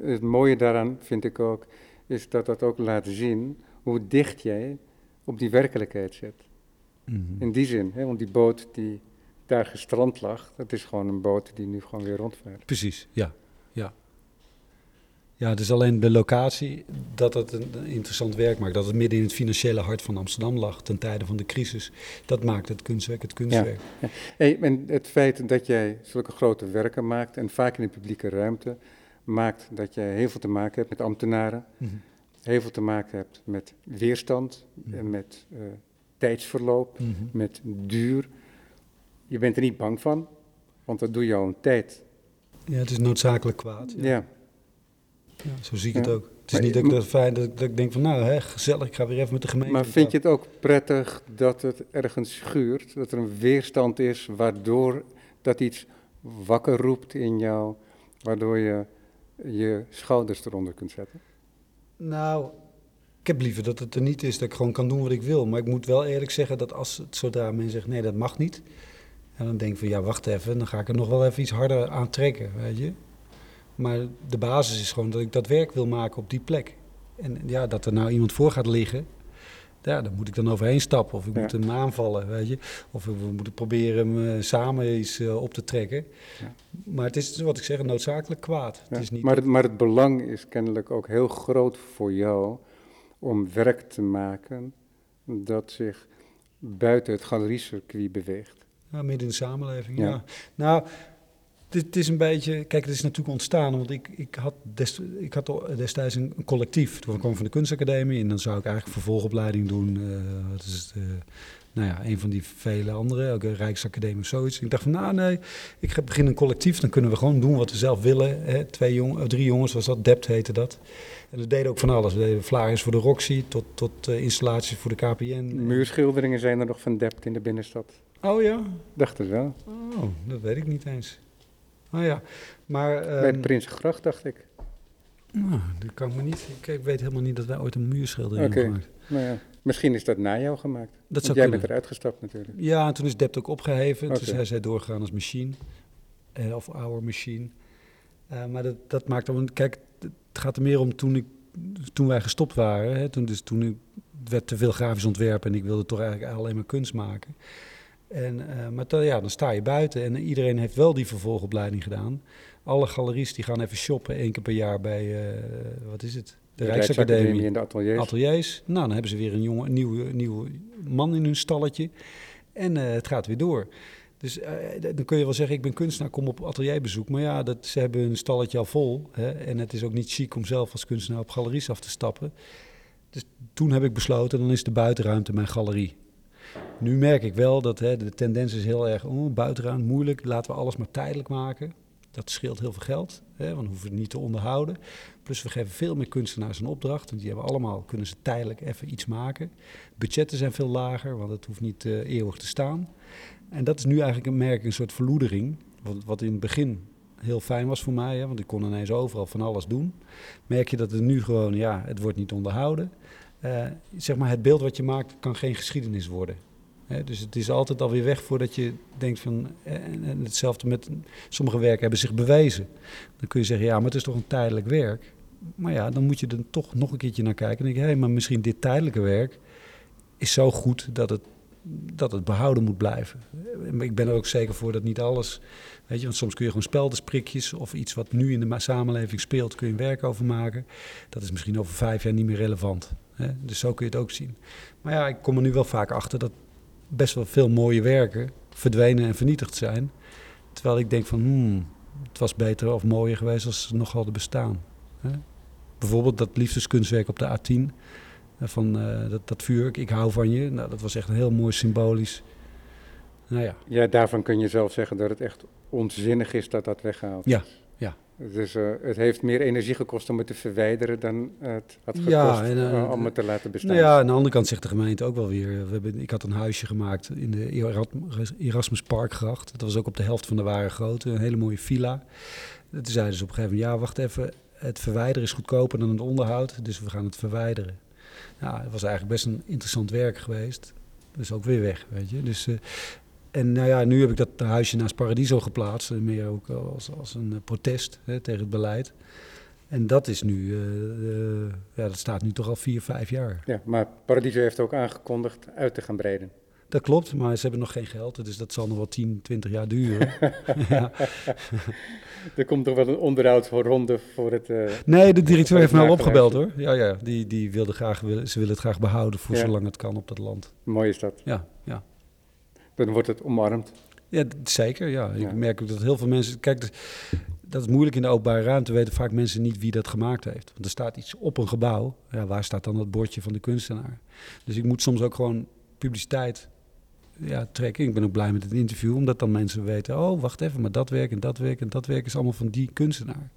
Het mooie daaraan vind ik ook, is dat dat ook laat zien hoe dicht jij op die werkelijkheid zit. Mm -hmm. In die zin, hè, want die boot die daar gestrand lag, dat is gewoon een boot die nu gewoon weer rondvaart. Precies, ja. Ja, het is alleen de locatie dat het een interessant werk maakt. Dat het midden in het financiële hart van Amsterdam lag ten tijde van de crisis. Dat maakt het kunstwerk het kunstwerk. Ja. En het feit dat jij zulke grote werken maakt en vaak in de publieke ruimte, maakt dat je heel veel te maken hebt met ambtenaren. Mm -hmm. Heel veel te maken hebt met weerstand, mm -hmm. met uh, tijdsverloop, mm -hmm. met duur. Je bent er niet bang van, want dat doe je al een tijd. Ja, het is noodzakelijk kwaad. Ja. ja. Ja, zo zie ik het ook. Het is maar, niet dat ik, dat fijn, dat, dat ik denk van nou, hè, gezellig, ik ga weer even met de gemeente. Maar vind je het ook prettig dat het ergens schuurt? Dat er een weerstand is waardoor dat iets wakker roept in jou, waardoor je je schouders eronder kunt zetten? Nou, ik heb liever dat het er niet is, dat ik gewoon kan doen wat ik wil. Maar ik moet wel eerlijk zeggen dat als het zodra men zegt nee, dat mag niet. En dan denk ik van ja, wacht even, dan ga ik er nog wel even iets harder aan trekken, weet je. Maar de basis is gewoon dat ik dat werk wil maken op die plek. En ja, dat er nou iemand voor gaat liggen, ja, daar moet ik dan overheen stappen. Of ik ja. moet hem aanvallen, weet je. Of we moeten proberen hem uh, samen iets uh, op te trekken. Ja. Maar het is, wat ik zeg, noodzakelijk kwaad. Ja. Het is niet maar, het, maar het belang is kennelijk ook heel groot voor jou om werk te maken dat zich buiten het galeriecircuit beweegt. Ja, midden in de samenleving, ja. Nou, het is een beetje, kijk, het is natuurlijk ontstaan, want ik, ik, had, dest, ik had destijds een, collectief. Toen kwam ik van de kunstacademie en dan zou ik eigenlijk vervolgopleiding doen. Uh, wat is het, uh, nou ja, een van die vele andere, ook een Rijksacademie of zoiets. Ik dacht van, nou nee, ik begin een collectief, dan kunnen we gewoon doen wat we zelf willen. Hè. Twee jong, drie jongens was dat, Dept heette dat. En we deden ook van alles. We deden flyers voor de Roxy tot, tot uh, installaties voor de KPN. Muurschilderingen zijn er nog van Dept in de binnenstad. Oh ja? Dacht het wel. Oh, dat weet ik niet eens. Oh ja, maar... Um, Bij de Prinsengracht, dacht ik. Nou, dat kan ik me niet... Ik, ik weet helemaal niet dat wij ooit een muurschildering okay. hebben gemaakt. Nou ja, misschien is dat na jou gemaakt. Dat zou jij kunnen. bent eruit gestapt natuurlijk. Ja, en toen is Dept ook opgeheven. Oké. Toen hij zij doorgegaan als machine. Eh, of our machine. Uh, maar dat, dat maakt dan... Kijk, het gaat er meer om toen, ik, toen wij gestopt waren. Hè, toen, dus toen ik, werd te veel grafisch ontwerp en ik wilde toch eigenlijk alleen maar kunst maken. En, uh, maar dan, ja, dan sta je buiten en iedereen heeft wel die vervolgopleiding gedaan. Alle galeries die gaan even shoppen één keer per jaar bij, uh, wat is het? De, De Rijksacademie. En de ateliers. ateliers. Nou, dan hebben ze weer een, jonge, een nieuwe, nieuwe man in hun stalletje. En uh, het gaat weer door. Dus dan kun je wel zeggen, ik ben kunstenaar, kom op atelierbezoek. Maar ja, dat, ze hebben hun stalletje al vol. Hè, en het is ook niet chic om zelf als kunstenaar op galeries af te stappen. Dus toen heb ik besloten, dan is de buitenruimte mijn galerie. Nu merk ik wel dat hè, de tendens is heel erg, oh, moeilijk, laten we alles maar tijdelijk maken. Dat scheelt heel veel geld, hè, want we hoeven het niet te onderhouden. Plus we geven veel meer kunstenaars een opdracht, want die hebben allemaal, kunnen ze tijdelijk even iets maken. Budgetten zijn veel lager, want het hoeft niet uh, eeuwig te staan. En dat is nu eigenlijk een merk, een soort verloedering, wat, wat in het begin heel fijn was voor mij, hè, want ik kon ineens overal van alles doen. Merk je dat het nu gewoon, ja, het wordt niet onderhouden. Uh, zeg maar, het beeld wat je maakt kan geen geschiedenis worden. Dus het is altijd alweer weg voordat je denkt van. En, en hetzelfde met sommige werken hebben zich bewezen. Dan kun je zeggen, ja, maar het is toch een tijdelijk werk. Maar ja, dan moet je er toch nog een keertje naar kijken. En denk hey, maar misschien dit tijdelijke werk is zo goed dat het, dat het behouden moet blijven. Ik ben er ook zeker voor dat niet alles. Weet je, want soms kun je gewoon speldersprikjes of iets wat nu in de samenleving speelt, kun je een werk over maken. Dat is misschien over vijf jaar niet meer relevant. Dus zo kun je het ook zien. Maar ja, ik kom er nu wel vaak achter dat best wel veel mooie werken verdwenen en vernietigd zijn. Terwijl ik denk van, hmm, het was beter of mooier geweest als ze nog hadden bestaan. Hè? Bijvoorbeeld dat liefdeskunstwerk op de A10 van uh, dat, dat vuur, ik hou van je. Nou, dat was echt een heel mooi symbolisch. Nou ja. Ja, daarvan kun je zelf zeggen dat het echt onzinnig is dat dat weggehaald ja, ja, Dus uh, het heeft meer energie gekost om het te verwijderen dan het had gekost Ja, en, uh, eh, om het te laten bestaan. Nou ja, aan de andere kant zegt de gemeente ook wel weer. We hebben, ik had een huisje gemaakt in de Erasmus Parkgracht. Dat was ook op de helft van de ware grootte. Een hele mooie villa. Toen zeiden ze op een gegeven moment, ja, wacht even. Het verwijderen is goedkoper dan het onderhoud, dus we gaan het verwijderen. Ja, het was eigenlijk best een interessant werk geweest. Dus ook weer weg, weet je. Dus, eh, en nou ja, nu heb ik dat huisje naast Paradiso geplaatst. eh, Meer ook als, als een eh, protest hè, tegen het beleid. En dat is nu, eh, ja, dat staat nu toch al vier, vijf jaar. Ja, maar Paradiso heeft ook aangekondigd uit te gaan breiden. Dat klopt, maar ze hebben nog geen geld. Dus dat zal nog wel 10, 20 jaar duren. ja. Er komt toch wel een onderhoudsronde voor het... Nee, de directeur heeft mij al opgebeld hoor. Ja, ja. Die, die wilde graag, willen- ze willen het graag behouden voor Ja. zolang het kan op dat land. mooi is dat. Ja, ja. Dan wordt het omarmd. Ja, zeker. Ja. Ik Ja. merk ook dat heel veel mensen. Kijk, dus- dat is moeilijk in de openbare ruimte. Weten vaak mensen niet wie dat gemaakt heeft. Want er staat iets op een gebouw. Ja, waar staat dan dat bordje van de kunstenaar? Dus ik moet soms ook gewoon publiciteit ja, trekken. Ik ben ook blij met het interview, omdat dan mensen weten: oh, wacht even, maar dat werk en dat werk en dat werk is allemaal van die kunstenaar.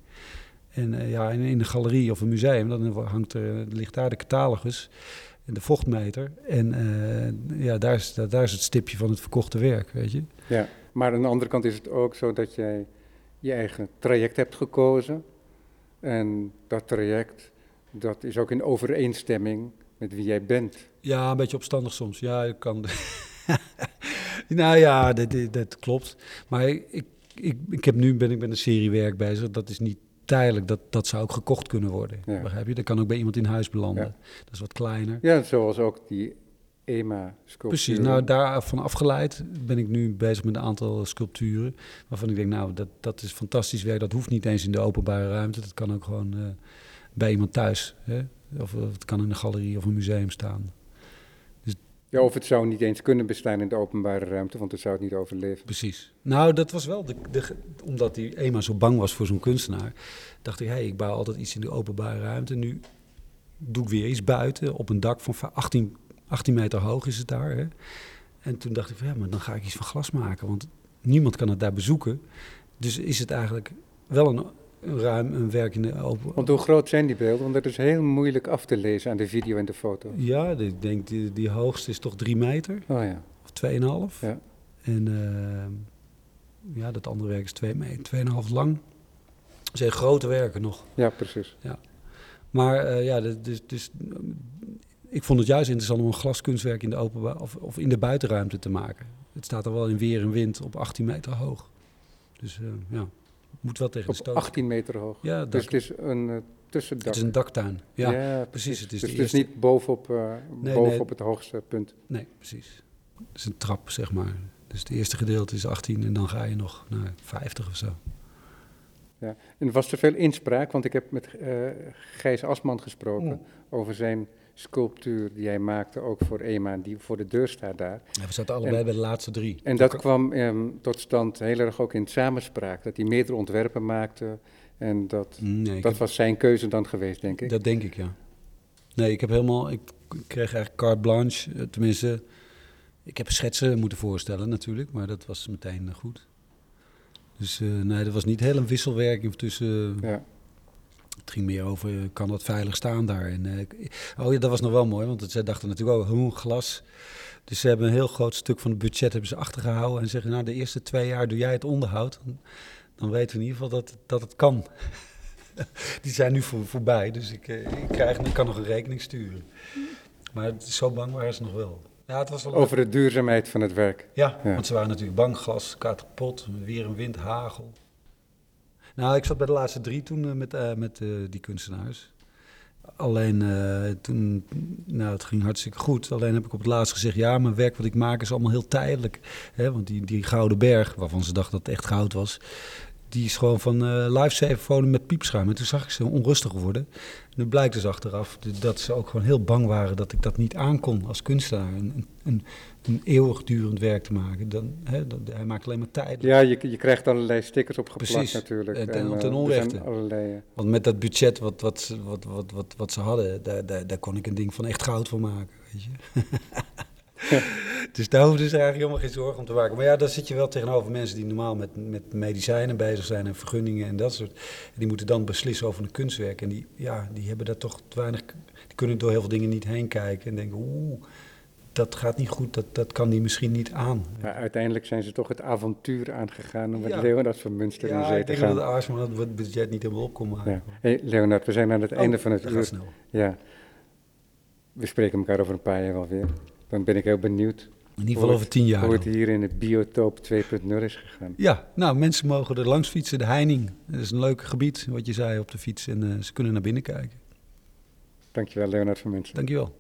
En eh, ja, in, in een galerie of een museum, dan hangt er, ligt daar de catalogus en de vochtmeter. En eh, ja, daar is, daar, daar is het stipje van het verkochte werk, weet je. Ja, maar aan de andere kant is het ook zo dat jij je eigen traject hebt gekozen. En dat traject, dat is ook in overeenstemming met wie jij bent. Ja, een beetje opstandig soms. Ja, ik kan. nou ja, dat, dat, dat klopt. Maar ik, ik, ik heb nu ben ik met een serie werk bezig. Dat is niet tijdelijk. Dat, dat zou ook gekocht kunnen worden. Ja. Begrijp je? Dat kan ook bij iemand in huis belanden. Ja. Dat is wat kleiner. Ja, zoals ook die EMA-sculptuur. Precies, nou daarvan afgeleid ben ik nu bezig met een aantal sculpturen. Waarvan ik denk, nou, dat, dat is fantastisch werk. Dat hoeft niet eens in de openbare ruimte. Dat kan ook gewoon eh, bij iemand thuis. Hè? Of of het kan in een galerie of een museum staan. Ja, of het zou niet eens kunnen bestaan in de openbare ruimte, want het zou het niet overleven. Precies. Nou, dat was wel, de, de, omdat hij eenmaal zo bang was voor zo'n kunstenaar, dacht ik, hé, hey, ik bouw altijd iets in de openbare ruimte. Nu doe ik weer iets buiten, op een dak van va- 18, 18 meter hoog is het daar. Hè? En toen dacht ik, van, ja, maar dan ga ik iets van glas maken, want niemand kan het daar bezoeken. Dus is het eigenlijk wel een ruim een werk in de open... Want hoe groot zijn die beelden? Want dat is heel moeilijk af te lezen aan de video en de foto. Ja, ik denk, die, die hoogste is toch drie meter, Oh ja. of 2,5. Ja. En eh, ja, dat andere werk is 2 meter, 2,5 lang. Dat zijn grote werken nog. Ja, precies. Maar eh, ja, dus, dus, dus, ik vond het juist interessant om een glaskunstwerk in de, openba- of, of in de buitenruimte te maken. Het staat er wel in weer en wind op 18 meter hoog. Dus eh, ja, moet wel tegen de Op stoot. 18 meter hoog. Ja, Dus het is een eh, tussendak. het is een daktuin. Ja, precies. Het is dus het is niet bovenop, Nee, bovenop nee. het hoogste punt. nee, precies. Het is een trap, zeg maar. Dus het eerste gedeelte is 18 en dan ga je nog naar 50 of zo. En was er veel inspraak, want ik heb met eh, Gijs Asman gesproken Mm. over zijn sculptuur die hij maakte, ook voor EMA, die voor de deur staat daar. Ja, we zaten allebei bij de laatste drie. En dat kwam ehm, tot stand heel erg ook in samenspraak, dat hij meerdere ontwerpen maakte. En dat, Mm, Nee, dat heb- was zijn keuze dan geweest, denk ik. Dat denk ik, ja. Nee, ik heb helemaal... Ik kreeg eigenlijk carte blanche. eh, Tenminste, ik heb schetsen moeten voorstellen natuurlijk. Maar dat was meteen eh, goed. Dus eh, nee, dat was niet heel een wisselwerking tussen... Ja. Het ging meer over, eh, kan dat veilig staan daar? En, eh, oh ja, dat was nog wel mooi, want zij dachten natuurlijk ook, hoe glas. Dus ze hebben een heel groot stuk van het budget hebben ze achtergehouden. En zeggen, nou, de eerste twee jaar doe jij het onderhoud. Dan, dan weten we in ieder geval dat, dat het kan. Die zijn nu voor, voorbij, dus ik, eh, ik, krijg, ik kan nog een rekening sturen. Maar het is zo bang waren ze nog wel. Ja, het was wel Over de duurzaamheid van het werk. ja, Ja. want ze waren natuurlijk bang, glas, kapot, weer een wind, hagel. Nou, ik zat bij de laatste drie toen eh, met, eh, met eh, die kunstenaars. Alleen eh, toen, nou, het ging hartstikke goed. Alleen heb ik op het laatst gezegd, ja, mijn werk wat ik maak is allemaal heel tijdelijk. Want die, die Gouden Berg, waarvan ze dachten dat het echt goud was, die is gewoon van lifesaver folie met piepschuim. En toen zag ik ze onrustig worden. En nu blijkt dus achteraf dat ze ook gewoon heel bang waren dat ik dat niet aankon als kunstenaar. Een, een, een, eeuwigdurend werk te maken. Dan, hè, hij maakt alleen maar tijd. Ja, je, je krijgt allerlei stickers opgeplakt Precies. natuurlijk. En ten- eh, ten onrechte. allerlei, eh, Want met dat budget wat, wat, ze- wat, wat, wat, wat ze hadden, daar, daar, daar kon ik een ding van echt goud van maken. Weet je? Dus daar hoeven ze eigenlijk helemaal geen zorgen om te maken. Maar ja, daar zit je wel tegenover mensen die normaal met, met medicijnen bezig zijn en vergunningen en dat soort. Die moeten dan beslissen over een kunstwerk. En die, ja, die hebben daar toch te weinig. Die kunnen door heel veel dingen niet heen kijken en denken, oeh, dat gaat niet goed, dat, dat kan die misschien niet aan. Maar uiteindelijk zijn ze toch het avontuur aangegaan om met Ja. Leonard van Münster in Ja, zee ik te denk dat gaan. Aarsman dat het budget niet helemaal op kon maken. Ja. Hey, Leonard, we zijn aan het Oh, einde van het uur. snel. Ja. We spreken elkaar over een paar jaar wel weer. Dan ben ik heel benieuwd In ieder geval over tien jaar. hoe het hier in het biotoop 2.0 is gegaan. Ja, nou, mensen mogen er langs fietsen. De Heining, dat is een leuk gebied, wat je zei op de fiets. En eh, ze kunnen naar binnen kijken. Dankjewel, Leonard van Münster. Dankjewel.